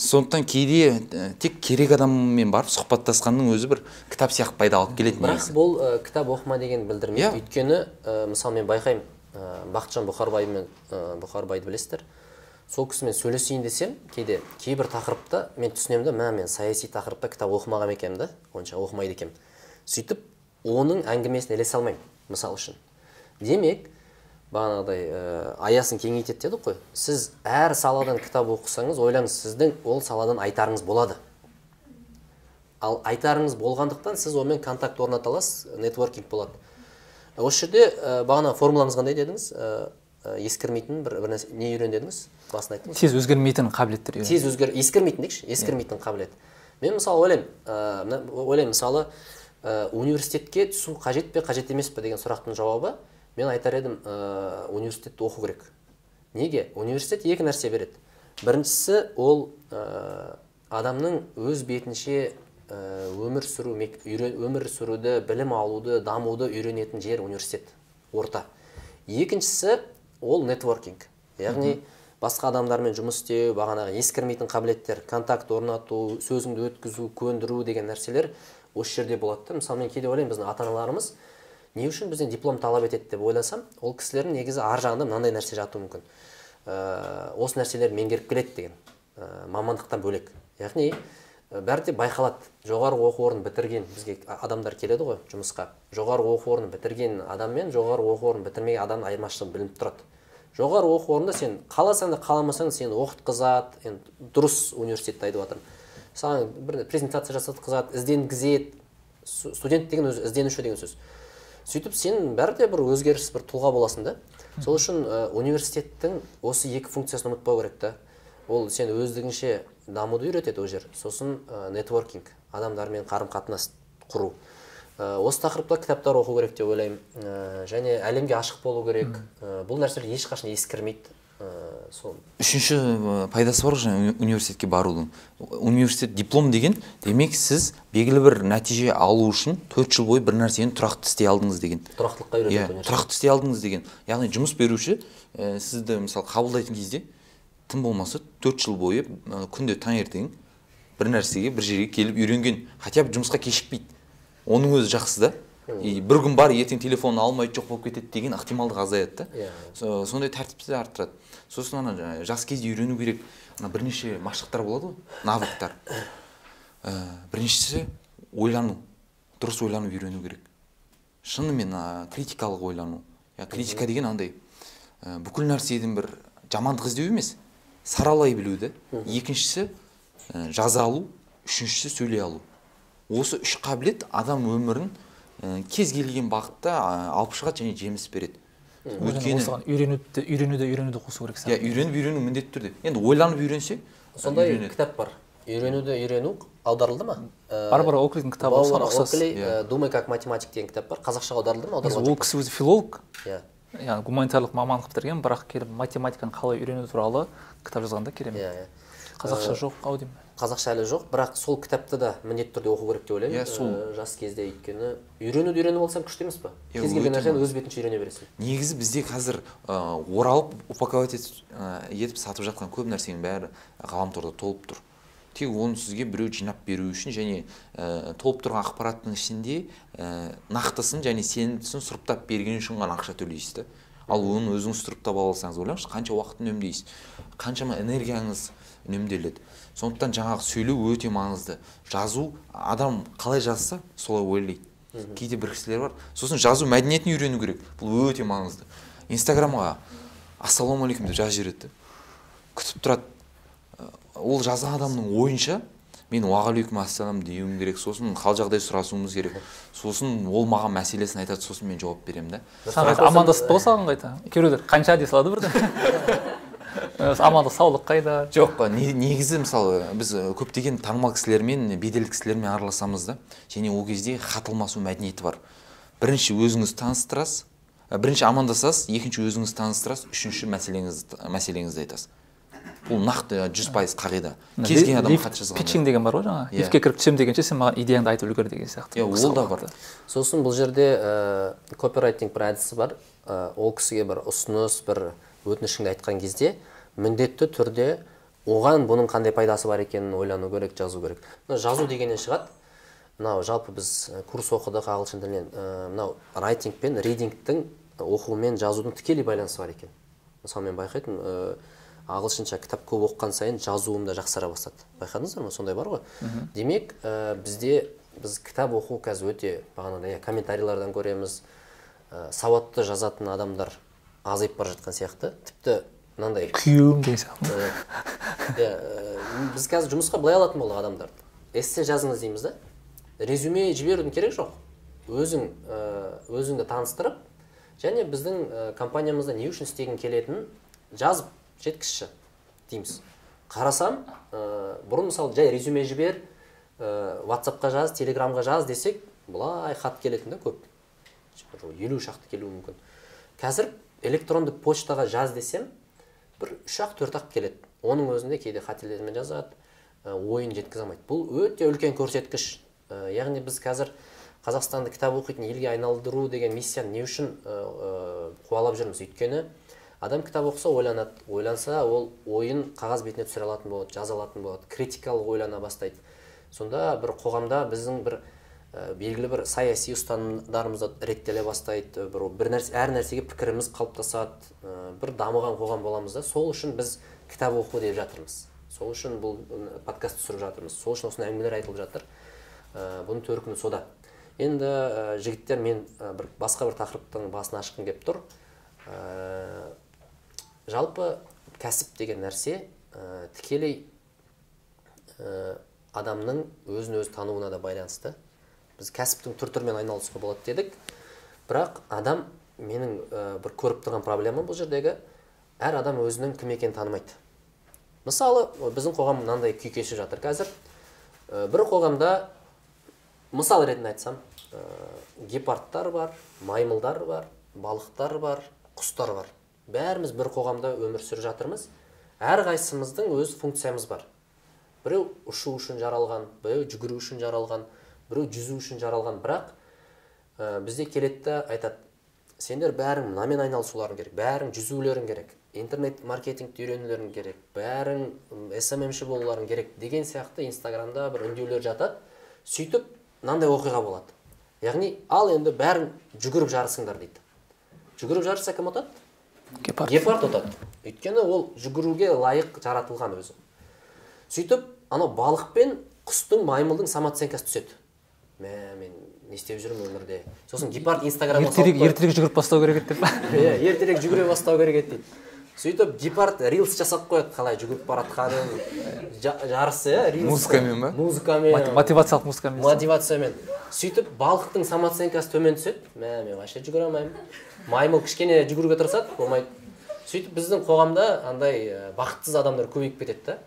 Сондықтан кейде тек керек адаммен барып сұхбаттасқанның өзі бір кітап сияқты пайда алып келеді бірақ бұл ә, кітап оқыма деген білдірмейді Иә. өйткені ә, мысалы мен байқаймын ә, бақытжан бұхарбай мен ә, бұхарбайды білесіздер. Сол кісімен сөйлесейін десем кейде кейбір тақырыпта мен түсінемін да мә мен саяси тақырыпта кітап оқымаған екенмін да онша оқымайды екенмін. Сөйтіп оның әңгімесіне ілесе алмаймын мысалы үшін. Демек бағанағыдай ә, аясын кеңейтеді дедік қой. Сіз әр саладан кітап оқысаңыз ойлаңыз сіздің ол саладан айтарыңыз болады. Ал айтарыңыз болғандықтан сіз онымен контакт орната аласыз нетворкинг болады. Осы жерде ә, бағана формулаңыз қандай дедіңіз? Ә, ескірмейтін бір, бір нәрсе не үйрен дедіңіз басында айттыңыз тез өзгермейтін қабілеттер үйрену. тез өзгер ескірмейтін дейікші ескірмейтін қабілет. Мен мысалы ойлаймын ә, мына- ойлаймын мысалы ә, университетке түсу қажет пе қажет емес пе деген сұрақтың жауабы мен айтар едім ә, университетті оқу керек. Неге? Университет екі нәрсе береді. Біріншісі ол ә, адамның өз бетінше өмір сүру өмір сүруді білім алуды дамуды үйренетін жер университет орта. Екіншісі ол нетворкинг. Яғни басқа адамдармен жұмыс істеу бағанағы ескірмейтін қабілеттер контакт орнату сөзіңді өткізу көндіру деген нәрселер осы жерде болады да. Мысалы мен кейде ойлаймын біздің ата аналарымыз не үшін бізден диплом талап етеді деп ойласам ол кісілердің негізі ар жағында мынандай нәрсе жатуы мүмкін. Ә, осы нәрселерді меңгеріп келеді деген ә, мамандықтан бөлек. Яғни бәрі де байқалады. Жоғарғы оқу орнын бітірген бізге адамдар келеді ғой жұмысқа. Жоғарғы оқу орнын бітірген адам мен жоғарғы оқу орнын бітірмеген адамның айырмашылығы білініп тұрады. Жоғары оқу орнында сен қаласаң да қаламасаң сені оқытқызады. Енді дұрыс университетті айтып жатырмын саған бір презентация жасатқызады ізденгізеді. Сту- студент деген өзі ізденуші деген сөз. Сөйтіп сен бәрі де бір өзгеріс бір тұлға боласың да. Сол үшін ә, университеттің осы екі функциясын ұмытпау керек та. Ол сен өздігінше дамуды үйретеді ол жер. Сосын ә, нетворкинг адамдармен қарым қатынас құру. Осы тақырыпта кітаптар оқу керек деп ойлаймын. Ә, және әлемге ашық болу керек. Ә, бұл нәрселер ешқашан ескірмейді. Ә, сол. Үшінші пайдасы бар ғой университетке барудың. Университет диплом деген демек сіз белгілі бір нәтиже алу үшін төрт жыл бойы бір нәрсені тұрақты істей алдыңыз деген. Тұрақтылыққа иә үйретеді университет. тұрақты істей алдыңыз деген. Яғни жұмыс беруші ә, сізді мысалы қабылдайтын кезде тым болмаса төрт жыл бойы ә, күнде таңертең бір нәрсеге бір жерге келіп үйренген. Хотя бы жұмысқа кешікпейді. Оның өзі жақсы да. И бір күн бар ертең телефонын алмайды жоқ болып кетеді деген ықтималдық азаяды да. Иә. Со- сондай тәртіпті арттырады. Сосын ана жас кезде үйрену керек. Ана бірнеше машықтар болады ғой навыктар. Ә, біріншісі ойлану. Дұрыс ойланып үйрену керек. Шынымен критикалық ойлану. Критика деген андай ә, бүкіл нәрседен бір жамандық іздеу емес саралай білу да. Екіншісі ә, жаза алу. Үшіншісі сөйлей алу. Осы үш қабілет адам өмірін ә, кез келген бағытта алып шығады және жеміс береді. Өйткені осыған үйренуді үйренуді үйренуді қосу керек иә үйреніп үйрену міндетті түрде. Енді ойланып үйренсе сондай кітап бар. Үйренуді үйрену аударылды ма? Ә, барбара оклидің кітабы осыған ұқсас. Иә. думай как математик деген кітап бар. Қазақшаға аударылды ма? Ол кісі өзі филолог. Иә. Яғни гуманитарлық мамандық бітірген бірақ келіп математиканы қалай үйрену туралы кітап жазған да керемет иә иә. Қазақша жоқ ау деймін қазақша әлі жоқ бірақ сол кітапты да міндетті түрде оқу керек деп ойлаймын. Иә, сол. Э, жас кезде өйткені үйренуді үйреніп алсаң күшті емес па кез келген нәрсені өз бетінше үйрене бересің. Негізі бізде қазір ә, оралып упаковать етіп, ә, етіп сатып жатқан көп нәрсенің бәрі ғаламторда толып тұр. Тек оны сізге біреу жинап беру үшін және ә, толып тұрған ақпараттың ішінде ә, нақтысын және сенімдісін сұрыптап берген үшін ғана ақша төлейсіз да ал оны өзіңіз сұрыптап ала алсаңыз ойлаңызшы қанша уақыт үнемдейсіз қаншама энергияңыз үнемделеді. Сондықтан жаңағы сөйлеу өте маңызды. Жазу адам қалай жазса солай ойлайды. Кейде бір кісілер бар. Сосын жазу мәдениетін үйрену керек. Бұл өте маңызды. Инстаграмға ассалаумағалейкум деп жазып жібереді күтіп тұрады. Ол жазған адамның ойынша мен уағалейкум ассалам деуім керек. Сосын хал жағдай сұрасуымыз керек. Сосын ол маған мәселесін айтады сосын мен жауап беремін да. Саған қайта ғой саған қайта? Кейбіреулер қанша дей салады бірден? Э, амандық саулық қайда? Жоқ не- негізі мысалы біз ә, көптеген танымал кісілермен беделді кісілермен араласамыз да. Және ол кезде хат алмасу мәдениеті бар. Бірінші өзіңіз таныстырасыз ә, бірінші амандасасыз екінші өзіңіз таныстырасыз үшінші мәселеңізді мәселеңізді айтасыз. Бұл нақты жүз пайыз қағида кез келген адам хат жазғанда питчинг деген бар ғой жаңағы. Иә. лифтке кіріп түсемін дегенше сен маған идеяңды айтып үлгер деген сияқты. Иә ол да бар. сосын бұл жерде ә, копирайтинг бір әдісі бар. Ә, ол кісіге бір ұсыныс бір өтінішіңді айтқан кезде міндетті түрде оған бұның қандай пайдасы бар екенін ойлану керек жазу керек. Мына жазу дегеннен шығады. Мынау жалпы біз ә, курс оқыдық ағылшын тілінен. Мынау райтинг пен ридингтің оқу мен жазудың тікелей байланысы бар екен. Мысалы мен байқайтынмын ағылшынша кітап көп оқыған сайын жазуым да жақсара бастады. Байқадыңыздар ма? Сондай бар ғой. Демек ә, бізде біз кітап оқу қазір өте бағанағыдай иә, комментарийлардан көреміз. Ә, сауатты жазатын адамдар азайып бара жатқан сияқты. Тіпті мынандай күйеуім деген сияқты Иә, ә, біз қазір жұмысқа былай алатын болдық адамдарды. Эссе жазыңыз дейміз да. Резюме жіберудің керек жоқ. Өзің ә, өзіңді таныстырып және біздің ә, компаниямызда не үшін істегің келетінін жазып жеткізші дейміз. Қарасам ә, бұрын мысалы жай резюме жібер ә, ватсапқа жаз телеграмға жаз десек былай хат келетін да көп. Елу шақты келуі мүмкін. Қазір электронды почтаға жаз десем бір үш ақ төрт ақ келеді. Оның өзінде кейде қателермен жазады ә, ойын жеткізе алмайды. Бұл өте үлкен көрсеткіш. Ә, яғни біз қазір қазақстанды кітап оқитын елге айналдыру деген миссияны не үшін ә, қуалап жүрміз? Өйткені адам кітап оқыса ойланады ойланса ол ойын қағаз бетіне түсіре алатын болады жаза алатын болады критикалық ойлана бастайды. Сонда бір қоғамда біздің бір ә, белгілі бір саяси ұстанымдарымыз да реттеле бастайды бір, бір нәрсе әр нәрсеге пікіріміз қалыптасады ә, бір дамыған қоғам боламыз да. Сол үшін біз кітап оқу деп жатырмыз. Сол үшін бұл подкаст түсіріп жатырмыз. Сол үшін осындай әңгімелер айтылып жатыр. Ә, бұның төркіні сода. Енді ә, жігіттер мен ә, бір басқа бір тақырыптың басын ашқым келіп тұр. Жалпы кәсіп деген нәрсе ә, тікелей ә, адамның өзін өзі тануына да байланысты. Біз кәсіптің түр түрімен айналысуға болады дедік. Бірақ адам менің ә, бір көріп тұрған проблемам бұл жердегі әр адам өзінің кім екенін танымайды. Мысалы біздің қоғам мынандай күй кешіп жатыр қазір. Ә, бір қоғамда мысал ретінде айтсам ә, гепардтар бар маймылдар бар балықтар бар құстар бар. Бәріміз бір қоғамда өмір сүріп жатырмыз. Әрқайсымыздың өз функциямыз бар. Біреу ұшу үшін жаралған біреу жүгіру үшін жаралған біреу жүзу үшін жаралған. Бірақ ә, бізде келеді да айтады сендер бәрің мынамен айналысуларың керек бәрің жүзулерің керек интернет маркетингті үйренулерің керек бәрің сммші болуларың керек деген сияқты инстаграмда бір үндеулер жатады. Сөйтіп мынандай оқиға болады. Яғни ал енді бәрің жүгіріп жарысыңдар дейді. Жүгіріп жарысса кім ұтады гепард. Гепард ұтады өйткені ол жүгіруге лайық жаратылған өзі. Сөйтіп анау балық пен құстың маймылдың самооценкасы түседі. Мә мен не істеп жүрмін өмірде? Сосын гепард инстаграмға салып ертерек ертерек жүгіріп бастау керек еді деп. Иә ертерек жүгіре бастау керек еді дейді. Сөйтіп гепард рилс жасап қояды қалай жүгіріп бара жатқанын жа- жарысы иә рилс. Музыкамен ба? музыкамен. Мотивациялық музыкамен. Мотивациямен сөйтіп балықтың самооценкасы төмен түседі. Мә мен вообще жүгіре алмаймын. Маймыл кішкене жүгіруге тырысады болмайды. Сөйтіп біздің қоғамда андай бақытсыз адамдар көбейіп кетеді да.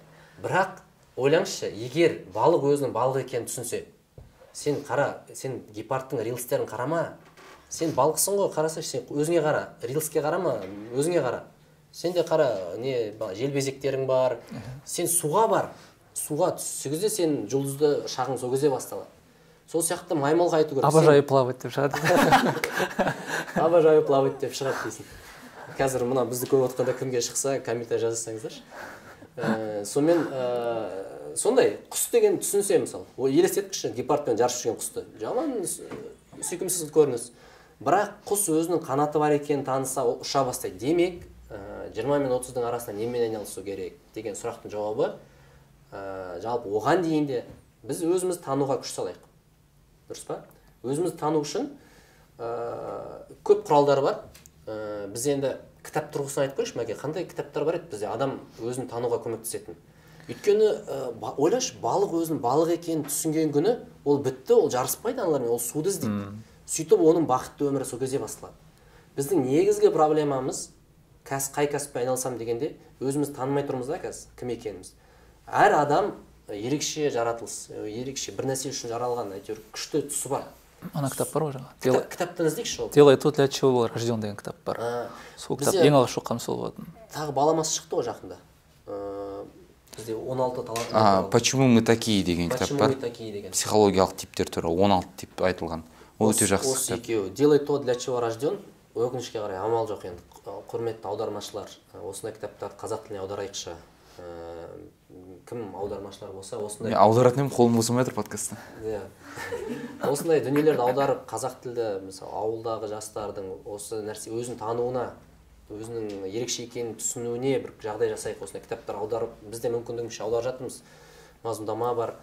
Бірақ ойлаңызшы егер балық өзінің балық екенін түсінсе сен қара сен гепардтың рилстерін қарама сен балықсың ғой қарасайшы сен өзіңе қара. Рилске қарама өзіңе қара. Сенде қара не желбезектерің бар. Сен суға бар. Суға түс сол кезде сен жұлдызды шағың сол кезде басталады сол сияқты маймылға айту керек. Обожаю плавать деп шығады. Обожаю плавать деп шығады дейсің. Қазір мына бізді көріп отқанда кімге шықса комментарий жазсаңыздаршы ә, сонымен ә, сондай құс деген түсінсе мысалы елестеткіші гепардпен жарысып жүрген құсты. Жаман сü- сүйкімсіз көрініс бірақ құс өзінің қанаты бар екенін таныса ол ұша бастайды. Демек жиырма мен отыздың арасында немен айналысу керек деген сұрақтың жауабы ә, жалпы оған дейін де біз өзімізді тануға күш салайық. Дұрыс па? Өзімізді тану үшін ә, көп құралдар бар. Ә, біз енді кітап тұрғысынан айтып көрейікші мәке қандай кітаптар бар еді бізде? Адам өзін тануға көмектесетін. Өйткені ә, ба- ойлашы балық өзінің балық екенін түсінген күні ол бітті ол жарыспайды аналармен ол суды іздейді. Сөйтіп оның бақытты өмірі сол кезде басталады. Біздің негізгі проблемамыз қай кәсіппен айналысамын дегенде өзіміз танымай тұрмыз да қазір кім екеніміз. Әр адам ерекше жаратылыс ә, ерекше бір нәрсе үшін жаралған әйтеуір күшті тұсы бар. Ана кітап бар ғой жаңағы Кіта- кітаптан іздейікші ол? Делай то для чего был рожден деген кітап бар. Сол кітап ең алғаш оқығаным сол болатын. тағы баламасы шықты ғой жақында. Ыыы бізде 16 талап а, почему мы такие деген кітап почему бар? мы такие деген психологиялық типтер туралы 16 тип айтылған. Ол өте жақсы осы кітап. екеуі. Делай то для чего рожден? Өкінішке қарай амал жоқ енді. Құрметті аудармашылар осындай кітаптарды қазақ тіліне аударайықшы. Ыыы, кім аудармашылар болса осындай мен аударатын едім қолым босамай жатыр подкастта. Иә. Осындай дүниелерді аударып қазақ тілді мысалы ауылдағы жастардың осы нәрсе өзін тануына өзінің ерекше екенін түсінуіне бір жағдай жасайық. Осындай кітаптар аударып біз де мүмкіндігімізше аударып жатырмыз. Мазмұндама бар.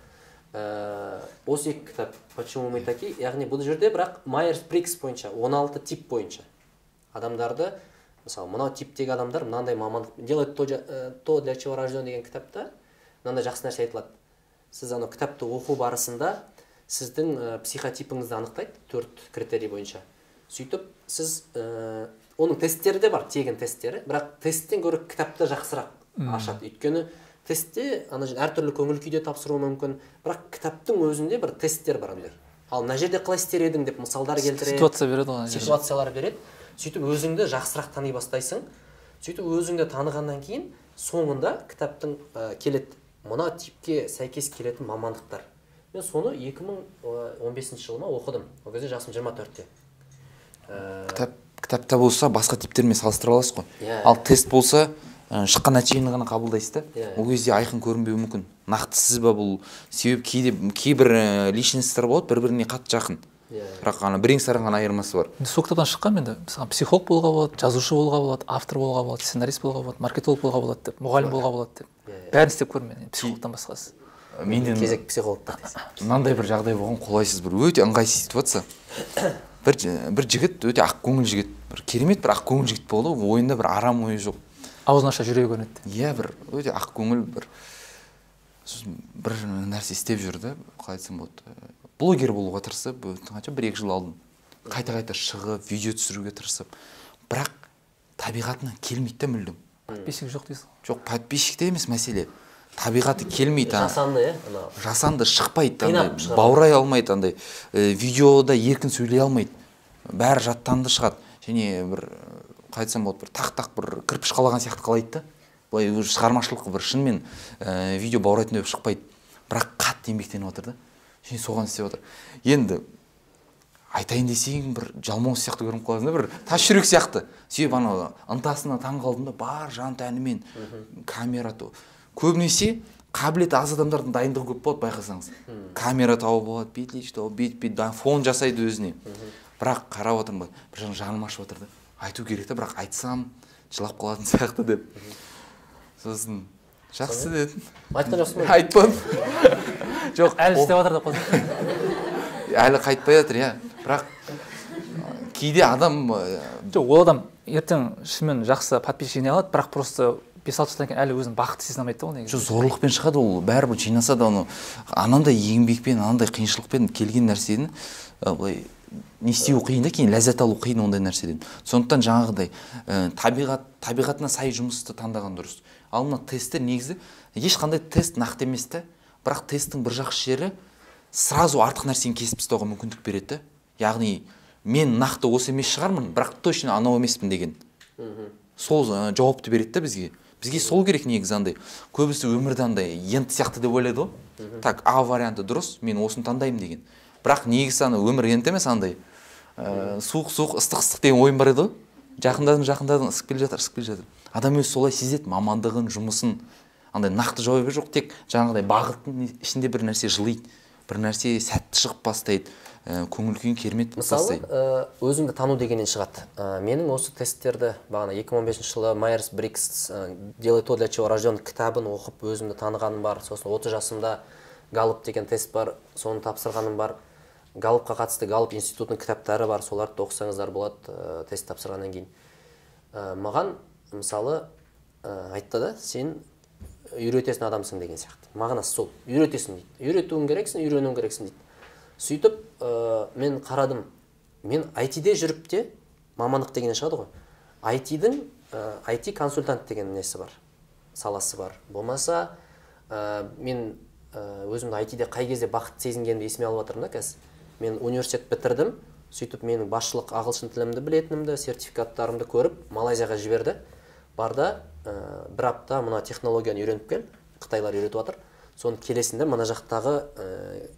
Ә, осы екі кітап почему мы такие? Яғни бұл жерде бірақ майерс брикс бойынша 16 тип бойынша адамдарды мысалы мынау типтегі адамдар мынандай мамандық делать то, ә, то для чего рожден деген кітапта мынандай жақсы нәрсе айтылады. Сіз анау кітапты оқу барысында сіздің ә, психотипіңізді анықтайды төрт критерий бойынша. Сөйтіп сіз ә, оның тесттері де бар тегін тесттері бірақ тесттен гөрі кітапты жақсырақ ашады. Өйткені тестте ана әртүрлі көңіл күйде тапсыруы мүмкін бірақ кітаптың өзінде бір тесттер бар андай ал мына жерде қалай істер едің деп мысалдар келтіреді ситуация береді ғой ситуациялар береді. Сөйтіп өзіңді жақсырақ тани бастайсың. Сөйтіп өзіңді танығаннан кейін соңында кітаптың ә, келеді. Мына типке сәйкес келетін мамандықтар. Мен соны 2015 жылы ма оқыдым. Ол кезде жасым 24-те ә, кітап кітапта болса басқа типтермен салыстыра аласыз ғой. Иә. ал тест болса ә, шыққан нәтижені ғана қабылдайсыз да. Иә. ол кезде айқын көрінбеуі мүмкін. Нақты сіз ба бұл? Себебі кейде кейбір ә, личностьтар болады бір біріне қатты жақын. Иә. бірақ ана бірең сараң ғана айырмасы бар. Енді сол кітаптан шыққан енді. Мысалы психолог болуға болады жазушы болуға болады автор болуға болады сценарист болуға болады маркетолог болуға болады деп. Мұғалім болуға болады деп. Бәрін істеп көрдім мен. Енді психологтан басқасы. Менде кезек психологтар дейсің. мынандай бір жағдай болған қолайсыз бір өте ыңғайсыз ситуация. Бір бір жігіт өте ақкөңіл жігіт бір керемет бір ақкөңіл жігіт болды. Ғой ойында бір арам ойы жоқ. Аузын аша жүрегі көрінеді иә бір өте ақкөңіл бір сосын бір нәрсе істеп жүрді. Қалай айтсам болады. Блогер болуға тырысып қанша бір екі жыл алдын қайта қайта шығып видео түсіруге тырысып. Бірақ табиғатынан келмейді да мүлдем. Подписчик жоқ дейсің ғой. жоқ подписчикте емес мәселе. Табиғаты келмейді жасанды иә жасанды шықпайды андай баурай алмайды андай ә, видеода еркін сөйлей алмайды. Бәрі жаттанды шығады. Және бір қалай айтсам болады бір тақ тақ бір кірпіш қалаған сияқты қалайды да. Былай уже шығармашылық бір шынымен ә, видео баурайтын болып шықпайды. Бірақ қатты еңбектеніп жатыр да. Және соған істеп жатыр енді айтайын десең бір жалмауыз сияқты көрініп қаласың да бір тас жүрек сияқты. Себебі анау ынтасына таң қалдым да бар жан тәнімен камера то- көбінесе қабілеті аз адамдардың дайындығы көп болады байқасаңыз. Камера тауып алады бетлич тауып бүйтіп бүйтіп фон жасайды өзіне. Бірақ қарап отырмын былай бір жағынан жаным ашып жатыр да. Айту керек та бірақ айтсам жылап қалатын сияқты деп. Сосын жақсы дедім. Айтқан жоқсың ба айтпадым. Жоқ әлі істеп жатыр деп қойдым әлі қайтпай жатыр иә. Бірақ кейде адам жоқ ол адам ертең шынымен жақсы подписчик жинай алады бірақ просто бес алты жылдан кейін әлі өзін бақытты сезіне алмайды да ол негізі. жоқ зорлықпен шығады ол. Бәрібір жинаса да оны анандай еңбекпен анандай қиыншылықпен келген нәрсені былай не істеу қиын да кейін ләззат алу қиын ондай нәрседен. Сондықтан жаңағыдай ә, табиғат табиғатына сай жұмысты таңдаған дұрыс. Ал мына тесттер негізі ешқандай тест нақты емес та бірақ тесттің бір жақсы жері сразу артық нәрсені кесіп тастауға мүмкіндік береді да яғни мен нақты осы емес шығармын бірақ точно анау емеспін деген. Сол ә, жауапты береді да бізге. Бізге сол керек негізі андай. Көбісі өмірде андай ент сияқты деп ойлайды ғой. Так а варианты дұрыс мен осыны таңдаймын деген. Бірақ негізі ана өмір ент емес андай ә, суық суық ыстық ыстық деген ойын бар еді ғой. Жақындадың жақындадың ысып келе жатыр ысып келе жатыр. Адам өзі солай сезеді мамандығын жұмысын. Андай нақты жауабы жоқ тек жаңағыдай бағыттың ішінде бір нәрсе жылиды бір нәрсе сәтті шығып бастайды. Ә, көңіл күйін керемет болып мысалы ә, өзіңді тану дегеннен шығады. Ә, менің осы тесттерді бағана 2015 жылы майерс брикс ә, делай то для чего рожден кітабын оқып өзімді танығаным бар сосын 30 жасымда галлоп деген тест бар соны тапсырғаным бар. Галлопқа қатысты галлоп институтының кітаптары бар соларды да оқысаңыздар болады ә, тест тапсырғаннан кейін. Ә, маған мысалы ә, айтты да сен үйретесің адамсың деген сияқты. Мағынасы сол. Үйретесің дейді. Үйретуің керексің үйренуің керексің дейді. Сөйтіп ә, мен қарадым. Мен айтиде жүріп те мамандық дегеннен шығады ғой. Айтидың IT консультант деген несі бар? Саласы бар. Болмаса ә, мен ә, өзімді айтиде қай кезде бақыт сезінгенімді есіме алып жатырмын да қазір. Мен университет бітірдім. Сөйтіп менің басшылық ағылшын тілімді білетінімді сертификаттарымды көріп малайзияға жіберді. Барда ә, бір апта мына технологияны үйреніп кел қытайлар үйретіп жатыр соны келесіңдер мына жақтағы ә,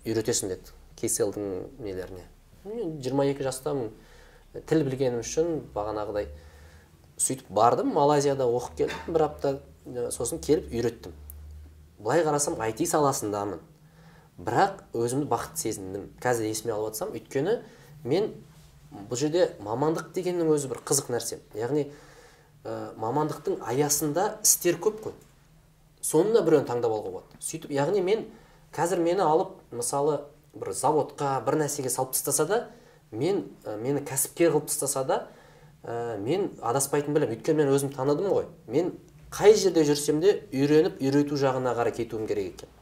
үйретесің деді. Кейселдің нелеріне. Мен 22 жастамын тіл білгенім үшін бағанағыдай сөйтіп бардым малайзияда оқып келдім бір апта ә, сосын келіп үйреттім. Былай қарасам IT саласындамын. Бірақ өзімді бақытты сезіндім. Қазір есіме алып жатсам өйткені мен бұл жерде мамандық дегеннің өзі бір қызық нәрсе. Яғни ә, мамандықтың аясында істер көп қой. Соның да біреуін таңдап алуға болады. Сөйтіп яғни мен қазір мені алып мысалы бір заводқа бір нәрсеге салып тастаса да мен ә, мені кәсіпкер қылып тастаса да ә, мен адаспайтын білемін. Өйткені мен өзім таныдым ғой. Мен қай жерде жүрсем де үйреніп үйрету жағына қарай кетуім керек екен.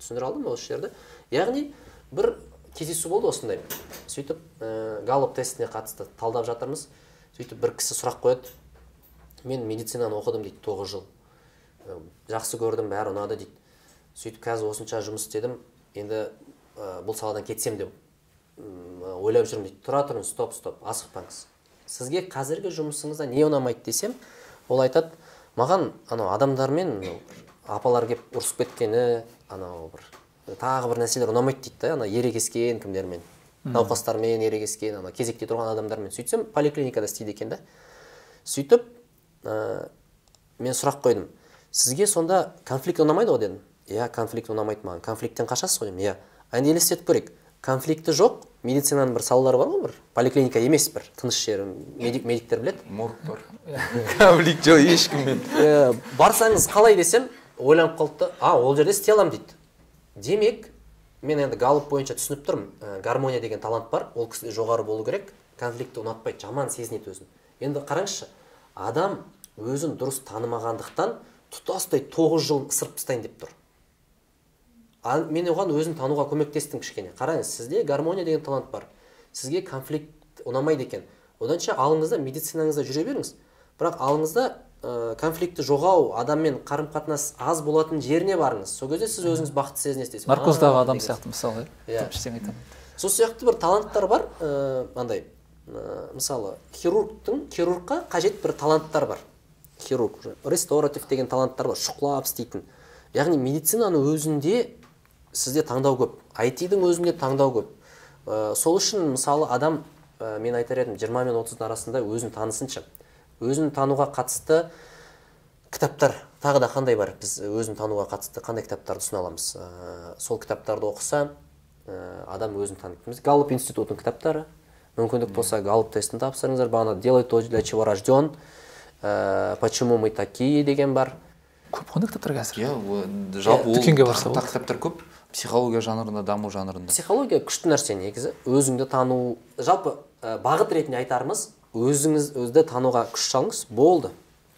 Түсіндіре алдым ба осы жерді? Яғни бір кездесу болды осындай. Сөйтіп ә, галлоп тестіне қатысты талдап жатырмыз. Сөйтіп бір кісі сұрақ қояды. Мен медицинаны оқыдым дейді тоғыз жыл. Жақсы көрдім бәрі ұнады дейді. Сөйтіп қазір осынша жұмыс істедім. Енді ә, бұл саладан кетсем деп м, ойлап жүрмін. Дейді тұра тұрыңыз стоп стоп асықпаңыз. Сізге қазіргі жұмысыңызда не ұнамайды десем ол айтады маған анау адамдармен апалар келіп ұрысып кеткені анау бір тағы бір нәрселер ұнамайды дейді да ана ерегескен кімдермен науқастармен ерегескен ана кезекте тұрған адамдармен. Сөйтсем поликлиникада істейді екен да. Сөйтіп ә, мен сұрақ қойдым. Сізге сонда конфликт ұнамайды ғой дедім. Иә конфликт ұнамайды маған. Конфликттен қашасыз ғой дедім. Иә. Енді елестетіп көрейік. Конфликті жоқ медицинаның бір салалары бар ғой бір. Поликлиника емес бір. Тыныш жері медик, медиктер біледі. Морг бар. Конфликт жоқ ешкіммен. Барсаңыз қалай десем ойланып қалды да а ол жерде істей аламын дейді. Демек мен енді галоп бойынша түсініп тұрмын. Ә, гармония деген талант бар. Ол кісіде жоғары болу керек. Конфликтті ұнатпайды жаман сезінеді өзін. Енді қараңызшы адам өзін дұрыс танымағандықтан тұтастай тоғыз жылын ысырып тастайын деп тұр. Ал мен оған өзін тануға көмектестім кішкене. Қараңыз сізде гармония деген талант бар. Сізге конфликт ұнамайды екен. Оданша алыңыз да медицинаңызда жүре беріңіз. Бірақ алыңыз да ә, конфликті жоғау адаммен қарым қатынас аз болатын жеріне барыңыз. Сол кезде сіз өзіңіз бақытты сезінесіз. Десем, наркоздағы «А, адам сияқты мысалы Иә. алмайды. Сол сияқты бір таланттар бар. Ә, андай ә, мысалы хирургтың хирургқа қажет бір таланттар бар. Хирург ресторатив деген таланттар бар шұқылап істейтін. Яғни медицинаның өзінде сізде таңдау көп. Айтидың өзінде таңдау көп. Ә, сол үшін мысалы адам ә, мен айтар едім 20 мен 30 арасында өзін танысыншы. Өзін тануға қатысты кітаптар тағы да қандай бар? Біз өзін тануға қатысты қандай кітаптарды ұсына аламыз? Ә, сол кітаптарды оқыса ә, адам өзін таниды галлоп институтының кітаптары. Мүмкіндік болса галлоп тестін тапсырыңыздар. Бағана делай то для чего рожден ә, почему мы такие? деген бар. Көп қой кітаптар қазір? Иә ол- жалпы ол дүкенге барса кітаптар көп. Психология жанрында даму жанрында. Психология күшті нәрсе негізі. Өзіңді тану. Жалпы ә, бағыт ретінде айтарымыз өзіңіз өзді тануға күш салыңыз. Болды.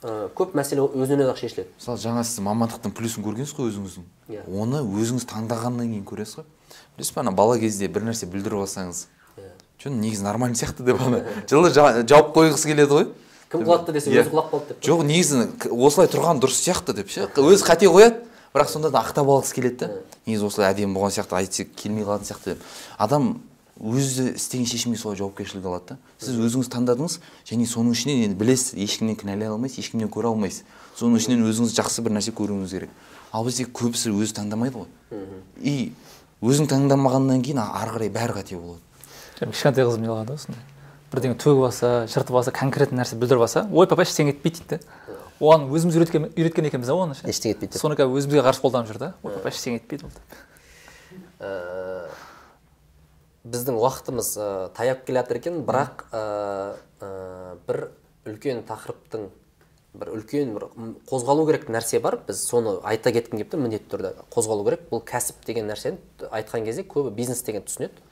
Ә, көп мәселе өзінен ақ шешіледі. Мысалы жаңа сіз мамандықтың плюсын көргенсіз ғой өзіңіздің. Иә. оны өзіңіз таңдағаннан кейін көресіз ғой. Білесіз ба ана бала кезде бір нәрсе білдіріп алсаңыз че негізі нормально сияқты деп ана жылы жа- жауап қойғысы келеді ғой. Кім құлатты десе Иә. өзі құлап қалды деп. Жоқ негізі осылай тұрған дұрыс сияқты деп ше. Өзі қате қояды. Бірақ сонда да ақтап алғысы келеді да. Негізі осылай әдемі болған сияқты айтса келмей қалатын сияқты. Деп адам өзі істеген шешімге солай жауапкершілік алады да. Сіз өзіңіз таңдадыңыз және соның ішінен енді білесіз ешкімнен кінәлай алмайсыз ешкімнен көре алмайсыз. Соның ішінен өзіңіз жақсы бір нәрсе көруіңіз керек. Ал бізде көбісі өзі таңдамайды ғой. И өзің таңдамағаннан кейін ары қарай бәрі қате болады. Кішкентай қызым не қылады ғой сондай. Бірдеңе төгіп алса жыртып алса конкретный нәрсе бүлдіріп алса ой папа ештеңе етпейді дейді да. Оған өзіміз үйреткен, үйреткен екенбіз да оны ше? Ештеңе етпейді. Деп. соны қазір өзімізге қарсы қолданып жүр да. Ой папа ештеңе етпейді ол деп Ә, біздің уақытымыз ә, таяп келе жатыр екен бірақ ә, ә, бір үлкен тақырыптың бір үлкен бір қозғалу керек нәрсе бар. Біз соны айта кеткім келіп тұр міндетті түрде қозғалу керек. Бұл кәсіп деген нәрсені айтқан кезде көбі бизнес деген түсінеді.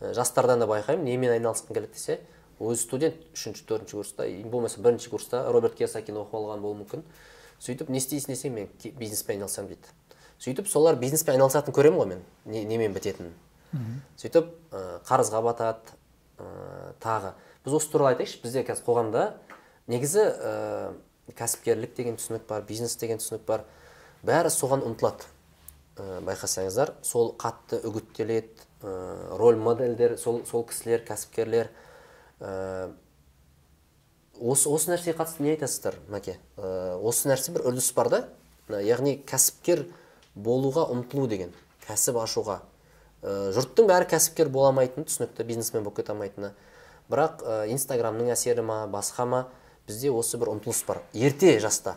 Ә, жастардан да байқаймын немен айналысқым келеді десе өзі студент үшінші төртінші курста. Болмаса бірінші курста роберт кiyosakині оқып алған болуы мүмкін. Сөйтіп не істейсің десең мен бизнеспен айналысамын дейді. Сөйтіп солар бизнеспен айналысатынын көремін ғой мен не, немен бітетінін. Сөйтіп ә, қарызға батады ә, тағы. Біз осы туралы айтайықшы бізде қазір қоғамда негізі ә, кәсіпкерлік деген түсінік бар бизнес деген түсінік бар. Бәрі соған ұмтылады ә, байқасаңыздар. Сол қатты үгіттеледі ә, роль модельдер сол, сол кісілер кәсіпкерлер ә, осы осы нәрсеге қатысты не айтасыздар мәке? Ә, осы нәрсе бір үрдіс бар да? Яғни кәсіпкер болуға ұмтылу деген кәсіп ашуға. Ә, жұрттың бәрі кәсіпкер бола алмайтыны түсінікті бизнесмен болып кете алмайтыны. Бірақ ә, инстаграмның әсері ма басқа ма бізде осы бір ұмтылыс бар. Ерте жаста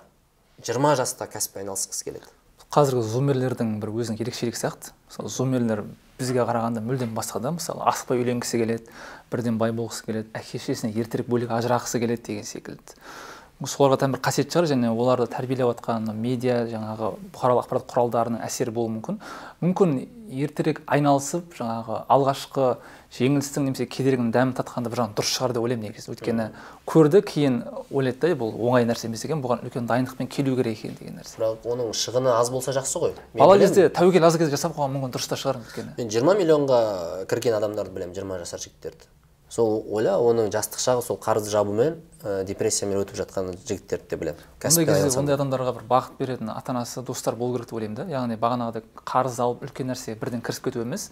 20 жаста кәсіппен айналысқысы келеді. Қазіргі зумерлердің бір өзінің ерекшелігі сияқты. Мысалы зумерлер бізге қарағанда мүлдем басқа да. Мысалы асықпай үйленгісі келеді бірден бай болғысы келеді әке шешесіне ертерек бөлек ажырағысы келеді деген секілді. Соларға тән бір қасиет шығар. Және оларды тәрбиелеп жатқан медиа жаңағы бұқаралық ақпарат құралдарының әсері болуы мүмкін. Мүмкін ертерек айналысып жаңағы алғашқы жеңілістің немесе кедергінің дәмін татқанда бір жағынан дұрыс шығар деп ойлаймын негізі. Өйткені көрді кейін ойлайды да бұл оңай нәрсе емес екен бұған үлкен дайындықпен келу керек екен деген нәрсе. Бірақ оның шығыны аз болса жақсы ғой. Бала кезде тәуекел аз кезде жасап қойған мүмкін дұрыс та шығар өйткені. Мен 20 миллионға кірген адамдарды білемін 20 жасар жігіттерді. Сол ойла оның жастық шағы сол қарызды жабумен ә, депрессиямен өтіп жатқан жігіттерді де білемін. Ондай кезде ондай адамдарға бір бағыт беретін ата анасы достар болу керек деп ойлаймын да. Яғни бағанағыдай қарыз алып үлкен нәрсеге бірден кірісіп кету емес.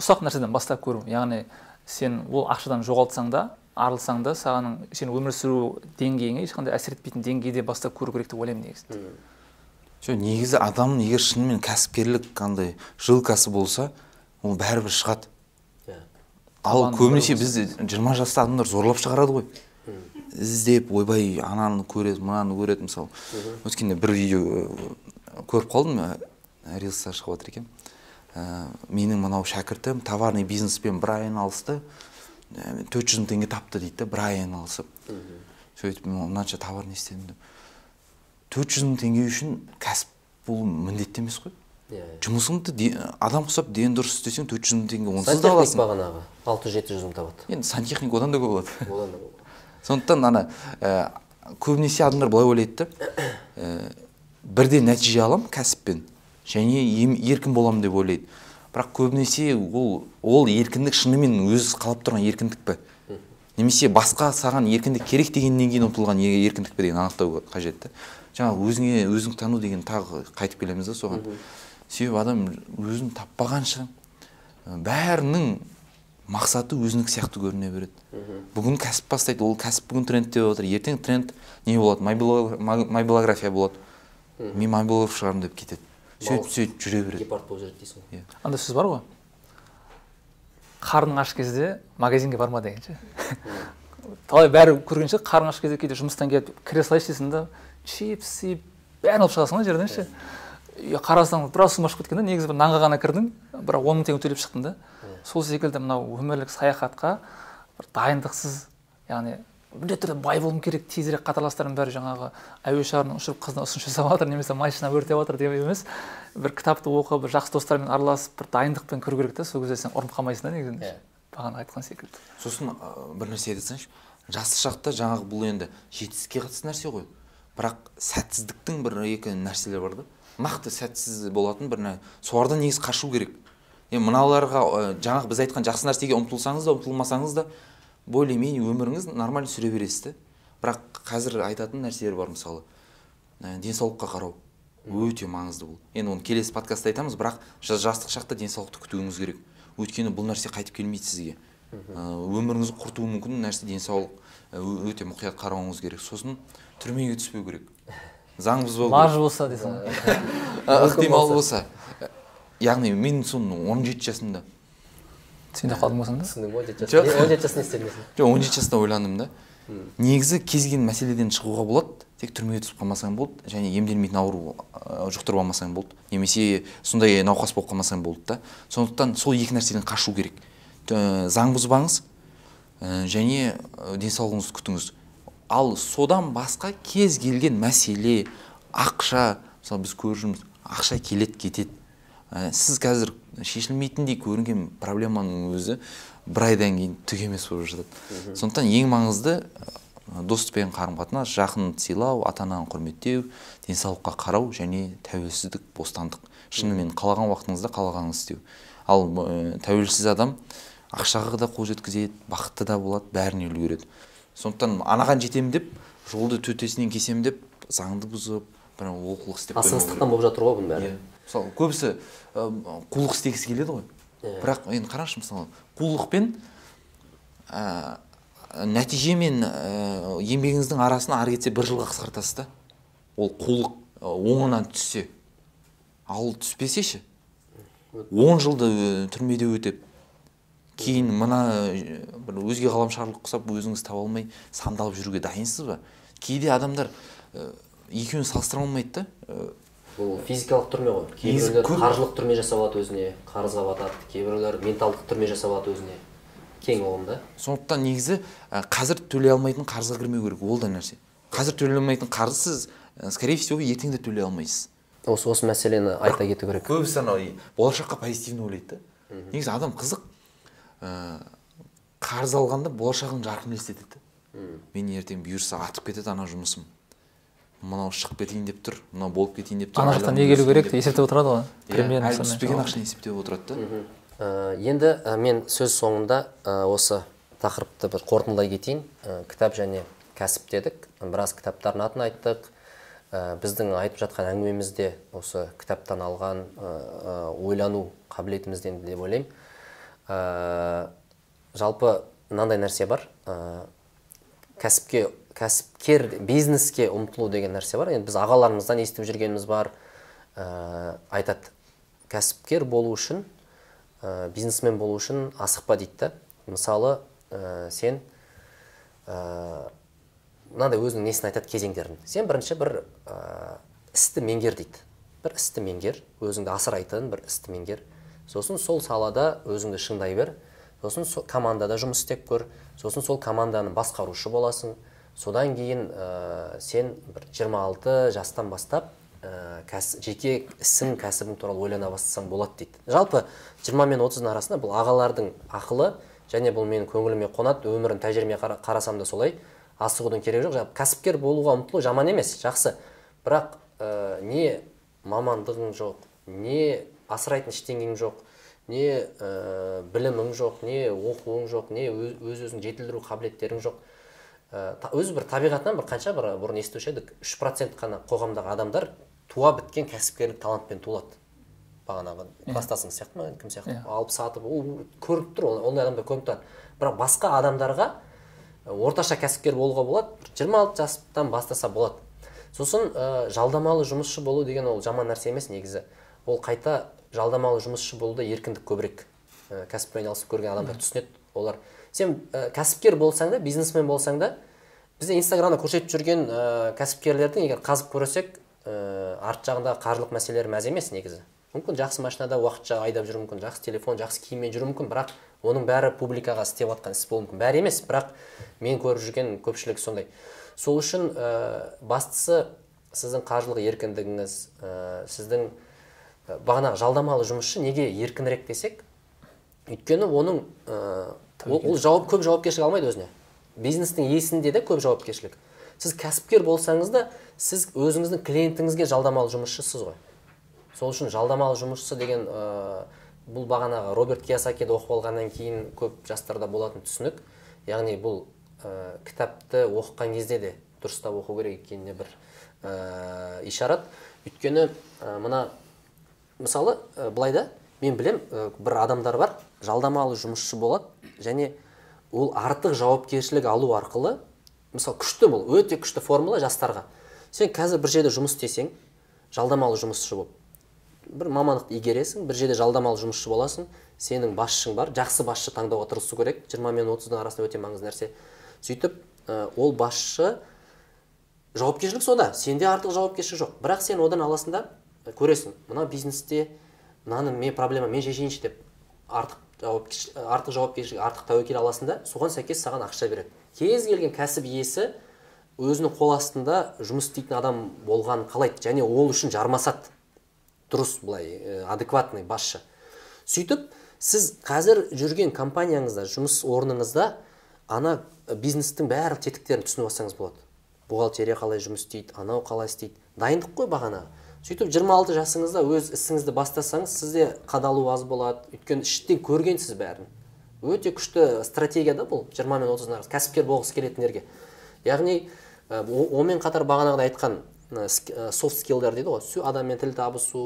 Ұсақ нәрседен бастап көру. Яғни сен ол ақшадан жоғалтсаң да арылсаң да саған сен өмір сүру деңгейіңе ешқандай әсер етпейтін деңгейде бастап көру керек деп ойлаймын негізі. Жоқ негізі адам егер шынымен кәсіпкерлік андай жилкасы болса ол бәрібір шығады. Иә. ал көбінесе бізде жиырма жаста адамдар зорлап шығарады ғой. Іздеп ойбай ананы көреді мынаны көреді мысалы. Өткенде бір видео э, көріп қалдым э, рилста шығып жатыр екен. Э, менің мынау шәкіртім товарный бизнеспен бір ай айналысты э, төрт жүз мың теңге тапты дейді да бір ай айналысып сөйтіп мен мынанша товар не істедім деп. Төрт жүз мың теңге үшін кәсіп болу міндетті емес қой. Иә, иә. жұмысыңды адам ұқсап дені дұрыс істесең төрт жүз мың теңге онсыз да аласың. бағанағы алты жеті жүз мың табады. Енді сантехник одан да көп алады. Одан да көп. сондықтан ана ә, көбінесе адамдар былай ойлайды да ә, бірден нәтиже аламын кәсіппен. Және ем- еркін боламын деп ойлайды. Бірақ көбінесе ол ол еркіндік шынымен өзі қалап тұрған еркіндік пе? Немесе басқа саған еркіндік керек дегеннен кейін ұмтылған еркіндік пе деген анықтау қажет та жаңағы өзіңе өзің тану деген тағы қайтып келеміз да соған. Себебі адам өзін таппағанша бәрінің мақсаты өзінікі сияқты көріне береді. Бүгін кәсіп бастайды ол кәсіп бүгін трендте болып жатыр ертең тренд не болады? Майбилография болады. Мен майбилограф шығармын деп кетеді. Сөйтіп сөйтіп жүре береді. Гепард болып жүреді дейсің ғой. Андай сөз бар ғой. Қарның аш кезде магазинге барма деген ше. Талай бәрі көрген шығар қарның аш кезде кейде жұмыстан келіп кіре салайыншы дейсің да чипс сип бәрін алып шығасың ғой жерден ше. И қарасаң біраз сумма шығып кеткен да негізі бір нанға ғана кірдің бірақ он мың теңге төлеп шықтың да. Сол секілді мынау өмірлік саяхатқа бір дайындықсыз яғни міндетті түрде бай болуым керек тезірек қатарластарым бәрі жаңағы әуе шарынан ұшырып қызына ұсыныс жасап жатыр немесе машина өртеп жатыр деп емес. Бір кітапты оқып бір жақсы достармен араласып бір дайындықпен кіру керек та сол кезде сен ұрынып қалмайсың да негізінде. Иә. бағана айтқан секілді. Сосын ә, бір нәрсе айта салайыншы. Жас шақта жаңағы бұл енді жетістікке қатысты нәрсе ғой. Бірақ сәтсіздіктің бір екі нәрселер бар да. Нақты сәтсіз болатын бір солардан негізі қашу керек. Енді мыналарға ә, жаңағы біз айтқан жақсы нәрсеге ұмтылсаңыз да ұмтылмасаңыз да более менее өміріңіз нормально сүре бересіз да бірақ қазір айтатын нәрселер бар мысалы. Ә, денсаулыққа қарау. Өте маңызды бұл. Енді оны келесі подкастта айтамыз бірақ жа- жастық шақта денсаулықты күтуіңіз керек. Өйткені бұл нәрсе қайтып келмейді сізге. Ә, өміріңізді құртуы мүмкін нәрсе денсаулық ә, өте мұқият қарауыңыз керек. Сосын түрмеге түспеу керек. Заң бұзбау болса дейсің ғой ықтимал болса. Яғни мен соны он жеті жасымда сен де қалдың болсаң да түсіндің ба он жеті Жоқ. жасында он жеті жасында жоқ он жеті жаста ойландым да. Негізі кез келген мәселеден шығуға болады тек түрмеге түсіп қалмасаң болды және емделмейтін ауру жұқтырып алмасаң болды. Немесе сондай науқас болып қалмасаң болды да. Сондықтан сол екі нәрседен қашу керек. Заң бұзбаңыз ә, және ә, денсаулығыңызды күтіңіз. Ал содан басқа кез келген мәселе ақша мысалы біз көріп жүрміз ақша келеді кетеді. Ә, сіз қазір шешілмейтіндей көрінген проблеманың өзі бір айдан кейін түк емес болып жатады. Сондықтан ең маңызды достықпен қарым қатынас жақын сыйлау ата ананы құрметтеу денсаулыққа қарау және тәуелсіздік бостандық. Шынымен қалаған уақытыңызда қалағаныңызды істеу. Ал ә, тәуелсіз адам ақшаға да қол жеткізеді бақытты да болады бәріне үлгереді. Сондықтан анаған жетемін деп жолды төтесінен кесемін деп заңды бұзып бір олқылық істеп асығыстықтан болып жатыр ғой бұның бәрі. Иә. Мысалы көбісі қулық істегісі келеді ғой. Бірақ енді қарашы мысалы қулықпен ә, нәтиже мен ә, еңбегіңіздің арасын ары кетсе бір жылға қысқартасыз да. Ол қулық оңынан түссе. Ал түспесе ше он жылды түрмеде өтеп кейін мына бір өзге ғаламшарлық құсап өзіңіз таба алмай сандалып жүруге дайынсыз ба? Кейде адамдар ә, екеуін салыстыра алмайды да бұл физикалық түрме ғой. Кейбіреулер қаржылық түрме жасап алады өзіне қарызға батады. Кейбіреулер менталдық түрме жасап алады өзіне. Кең ұғым да. Сондықтан негізі қазір төлей алмайтын қарызға кірмеу керек ол да нәрсе. Қазір төлей алмайтын қарыз сіз скорее всего ертең де төлей алмайсыз. Осы осы мәселені айта кету керек. Көбісі анау болашаққа позитивно ойлайды да. Негізі адам қызық ә, қарыз алғанда болашағын жарқын елестетеді. Да мен ертең бұйырса атып кетеді ана жұмысым. Мынау шығып кетейін деп тұр мынау болып кетейін деп тұр ана жақтан не келу керек есептеп отырады ғой Иә, әлі түспеген ақшаны есептеп отырады да. Ә, енді ә, мен сөз соңында ә, осы тақырыпты бір қорытындылай кетейін. Кітап және кәсіп дедік. Біраз кітаптардың атын айттық. Ә, біздің айтып жатқан әңгімемізде осы кітаптан алған ойлану қабілетімізден деп ойлаймын. Ә, жалпы мынандай нәрсе бар. Ә, кәсіпке кәсіпкер бизнеске ұмтылу деген нәрсе бар. Енді біз ағаларымыздан естіп жүргеніміз бар. Ә, айтады кәсіпкер болу үшін ә, бизнесмен болу үшін асықпа дейді мысалы ә, сен мынандай өзінің несін айтады кезеңдерін. Сен бірінші бір ә, істі меңгер дейді. Бір істі меңгер өзіңді асырайтын бір істі меңгер. Сосын сол салада өзіңді шыңдай бер. Сосын со, командада жұмыс істеп көр. Сосын сол команданың басқарушы боласың. Содан кейін ә, сен бір 26 жастан бастап ә, кәс, жеке ісің кәсібің туралы ойлана бастасаң болады дейді. Жалпы 20 мен 30 арасында бұл ағалардың ақылы және бұл менің көңіліме қонады өмірін тәжірибеме қара- қарасам да солай асығудың керегі жоқ. Жаңағы кәсіпкер болуға ұмтылу жаман емес жақсы. Бірақ ә, не мамандығың жоқ не асырайтын ештеңең жоқ не ә, білімің жоқ не оқуың жоқ не өз өзің жетілдіру қабілеттерің жоқ. Өзі бір табиғатынан бір қанша бір бұрын естуші едік үш процент қана қоғамдағы адамдар туа біткен кәсіпкерлік талантпен туылады бағанағы кластасың сияқты ма кім сияқты? Алып сатып ол көрініп тұр ондай адамдар көрініп тұрады. Бірақ басқа адамдарға орташа кәсіпкер болуға болады бір 26 жастан бастаса болады. Сосын ә, жалдамалы жұмысшы болу деген ол жаман нәрсе емес негізі. Ол қайта жалдамалы жұмысшы болуда еркіндік көбірек ә, кәсіппен айналысып көрген адамдар түсінеді олар. Сен ә, кәсіпкер болсаң да бизнесмен болсаң да бізде инстаграмда көрсетіп жүрген ә, кәсіпкерлердің егер қазып көрсек ә, арт жағындағы қаржылық мәселелер мәз емес негізі. Мүмкін жақсы машинада уақытша айдап жүруі мүмкін жақсы телефон жақсы киіммен жүруі мүмкін бірақ оның бәрі публикаға істеп жатқан іс болуы мүмкін. Бәрі емес бірақ мен көріп жүрген көпшілігі сондай. Сол үшін ә, бастысы сіздің қаржылық еркіндігіңіз ә, сіздің бағанағы жалдамалы жұмысшы неге еркінірек десек өйткені оның ә, ол, жауап көп жауапкершілік алмайды өзіне бизнестің иесінде де көп жауапкершілік сіз кәсіпкер болсаңыз да сіз өзіңіздің клиентіңізге жалдамалы жұмысшысыз ғой сол үшін жалдамалы жұмысшы деген ә, бұл бағанағы роберт киясакиді оқып алғаннан кейін көп жастарда болатын түсінік яғни бұл ә, кітапты оқыған кезде де дұрыстап оқу керек екеніне бір ә, ишарат өйткені ә, мына мысалы ә, былай да мен білем бір адамдар бар жалдамалы жұмысшы болады және ол артық жауапкершілік алу арқылы мысалы күшті бұл өте күшті формула жастарға. Сен қазір бір жерде жұмыс істесең жалдамалы жұмысшы болып бір мамандықты игересің бір жерде жалдамалы жұмысшы боласың сенің басшың бар жақсы басшы таңдауға тырысу керек жиырма мен отыздың арасында өте маңызды нәрсе. Сөйтіп ә, ол басшы жауапкершілік сода сенде артық жауапкершілік жоқ. Бірақ сен одан аласың да көресің мына бизнесте мынаны мен проблема мен шешейінші деп артық жауапкершілік артық жауапкершілік артық тәуекел аласың да соған сәйкес саған ақша береді. Кез келген кәсіп иесі өзінің қол астында жұмыс істейтін адам болғанын қалайды. Және ол үшін жармасады. Дұрыс былай адекватный басшы. Сөйтіп сіз қазір жүрген компанияңызда жұмыс орныңызда ана бизнестің бәрі тетіктерін түсініп алсаңыз болады. Бухгалтерия қалай жұмыс істейді анау қалай істейді. Дайындық қой бағана сөйтіп 26 жасыңызда өз ісіңізді бастасаңыз сізде қадалу аз болады. Өйткені іштен көргенсіз бәрін. Өте күшті стратегия да бұл 20 мен 30 арасы кәсіпкер болғысы келетіндерге. Яғни онымен қатар бағанағыдай айтқан софт скиллдар дейді ғой. Адаммен тіл табысу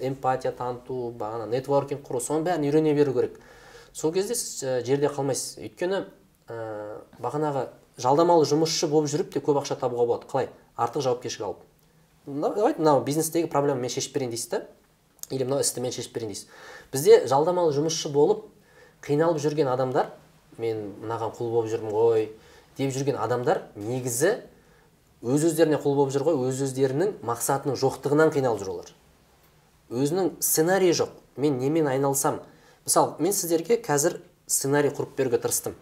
эмпатия таныту бағана нетворкинг құру соның бәрін үйрене беру керек. Сол кезде сіз жерде қалмайсыз. Өйткені ә, бағанағы жалдамалы жұмысшы болып жүріп те көп ақша табуға болады. Қалай? Артық жауапкершілік алып. Давайте мынау бизнестегі проблеманы мен шешіп берейін дейсіз да. Или мынау істі мен шешіп берейін дейсіз. Бізде жалдамалы жұмысшы болып қиналып жүрген адамдар мен мынаған құл болып жүрмін ғой деп жүрген адамдар негізі өз өздеріне құл болып жүр ғой өз өздерінің мақсатының жоқтығынан қиналып жүр олар. Өзінің сценарийі жоқ. Мен немен айналысам? Мысалы мен сіздерге қазір сценарий құрып беруге тырыстым.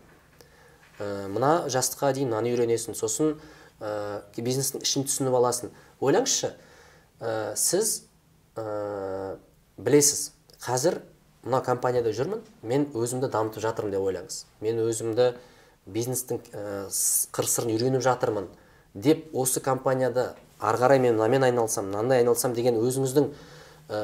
Ә, мына жастыққа дейін мынаны үйренесің сосын ә, бизнестің ішін түсініп аласың ойлаңызшы ә, сіз ә, білесіз қазір мына компанияда жүрмін мен өзімді дамытып жатырмын деп ойлаңыз. Мен өзімді бизнестің ә, қыр сырын үйреніп жатырмын деп осы компанияда ары қарай мен мынамен айналысам мынандай айналысам деген өзіңіздің ә,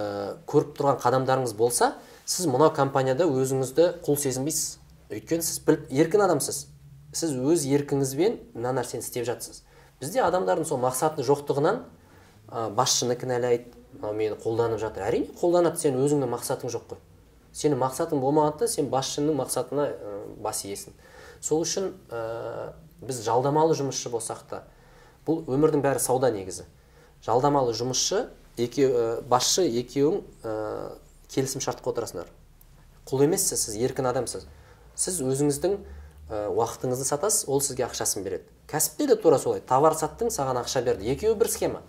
көріп тұрған қадамдарыңыз болса сіз мынау компанияда өзіңізді құл сезінбейсіз. Өйткені сіз еркін адамсыз. Сіз өз еркіңізбен мына нәрсені істеп жатсыз. Бізде адамдардың сол мақсатының жоқтығынан ә, басшыны кінәлайды мынау мені қолданып жатыр. Әрине қолданады сен өзіңнің мақсатың жоқ қой. Сенің мақсатың болмағанда сен басшының мақсатына ә, бас иесің. Сол үшін ә, біз жалдамалы жұмысшы болсақ та бұл өмірдің бәрі сауда негізі. Жалдамалы жұмысшы екеу, ә, басшы екеуің ә, келісім шартқа отырасыңдар. Құл емессіз сіз еркін адамсыз. Сіз өзіңіздің уақытыңызды сатасыз ол сізге ақшасын береді. Кәсіпте де тура солай. Товар саттың саған ақша берді. Екеуі бір схема.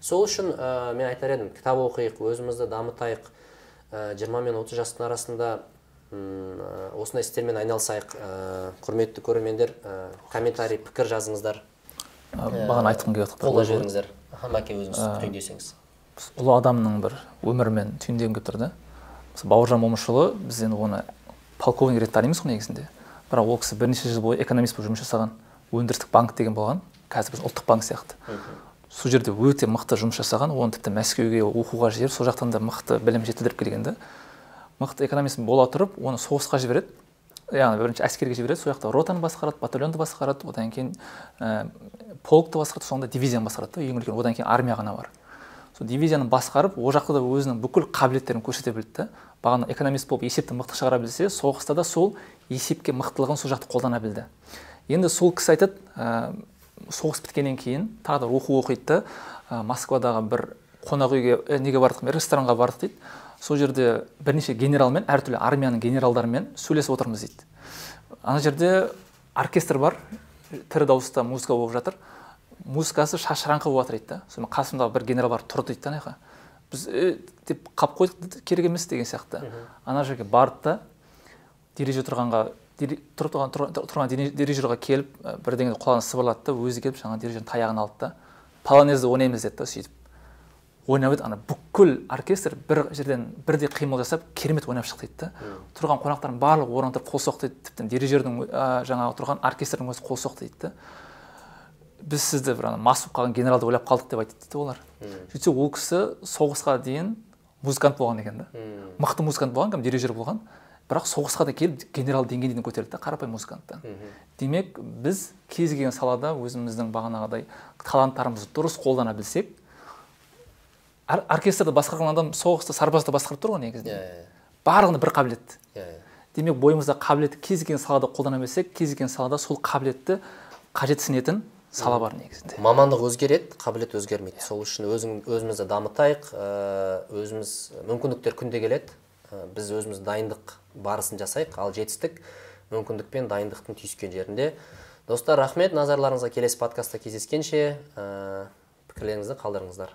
Сол үшін ә, мен айтар едім кітап оқиық өзімізді дамытайық. Жиырма мен отыз жастың арасында осындай істермен айналысайық. Ә, құрметті көрермендер ә, комментарий пікір жазыңыздар. Бағана айтқым келіп жатқан қолдап жіберіңіздер. Мәке өзіңіз түйіндесеңіз ұлы адамның бір өмірімен түйіндегім келіп тұр да бауыржан момышұлы біз енді оны полковник ретінде танимыз ғой негізінде? Бірақ ол кісі бірнеше жыл бойы экономист болып жұмыс жасаған. Өндірістік банк деген болған. Қазір біз ұлттық банк сияқты. Сол жерде өте мықты жұмыс жасаған. Оны тіпті мәскеуге оқуға жіберіп сол жақтан да мықты білім жетілдіріп келген да мықты экономист бола тұрып оны соғысқа жібереді. Яғни бірінші әскерге жібереді сол жақта ротаны басқарады батальонды басқарады. Одан кейін ә, полкты басқарады. Соңында дивизияны басқарады да ең үлкен. Одан кейін армия ғана бар. Сол дивизияны басқарып ол жақта да өзінің бүкіл қабілеттерін көрсете білді да. Бағана экономист болып есепті мықты шығара білсе соғыста да сол есепке мықтылығын сол жақта қолдана білді. Енді сол кісі айтады ә, соғыс біткеннен кейін тағы да оқу оқиды да ә, москвадағы бір қонақ үйге ә, неге бардық ресторанға бардық дейді. Сол жерде бірнеше генералмен әртүрлі армияның генералдарымен сөйлесіп отырмыз дейді. Ана жерде оркестр бар тірі дауыста музыка болып жатыр. Музыкасы шашыраңқы болып жатыр дейді да. Сонымен қасымдағы бір генерал барып тұрды дейді да ана біз ә, деп қалып қойдық керек емес деген сияқты. Ана жерге барды да дирижер тұрғанға тұрып тұрған тұрған дирижерға келіп бірдеңе құлағына сыбырлады да өзі келіп жаңағы дирижердің таяғын алды да полонезді ойнаймыз деді да сөйтіп. Ойнап еді ана бүкіл оркестр бір жерден бірдей қимыл жасап керемет ойнап шықты дейді да. Тұрған қонақтардың барлығы орнынан тұрып қол соқты дейді тіптен дирижердің жаңағы тұрған оркестрдің өзі қол соқты дейді да. Біз сізді бір ана мас болып қалған генерал деп ойлап қалдық деп айтады дейді олар. Сөйтсе ол кісі соғысқа дейін музыкант болған екен да. Мықты музыкант болған кәдімгі дирижер болған. Бірақ соғысқа да келіп генерал деңгейіне дейін көтерілді да қарапайым музыканттан. Демек біз кез келген салада өзіміздің бағанағыдай таланттарымызды дұрыс қолдана білсек ор- оркестрді басқарған адам соғысты сарбазды басқарып тұр ғой негізінде. Иә барлығында бір қабілет. Иә иә. Демек бойымызда қабілетті кез келген салада қолдана білсек кез келген салада сол қабілетті қажетсінетін сала бар негізінде. Мамандық өзгереді қабілет өзгермейді. Сол үшін өзің, өзімізді дамытайық ә, өзіміз мүмкіндіктер күнде келеді. Ә, біз өзіміз дайындық барысын жасайық ал жетістік мүмкіндік пен дайындықтың түйіскен жерінде. Достар рахмет. Назарларыңызға келесі подкастта кездескенше ә, пікірлеріңізді қалдырыңыздар.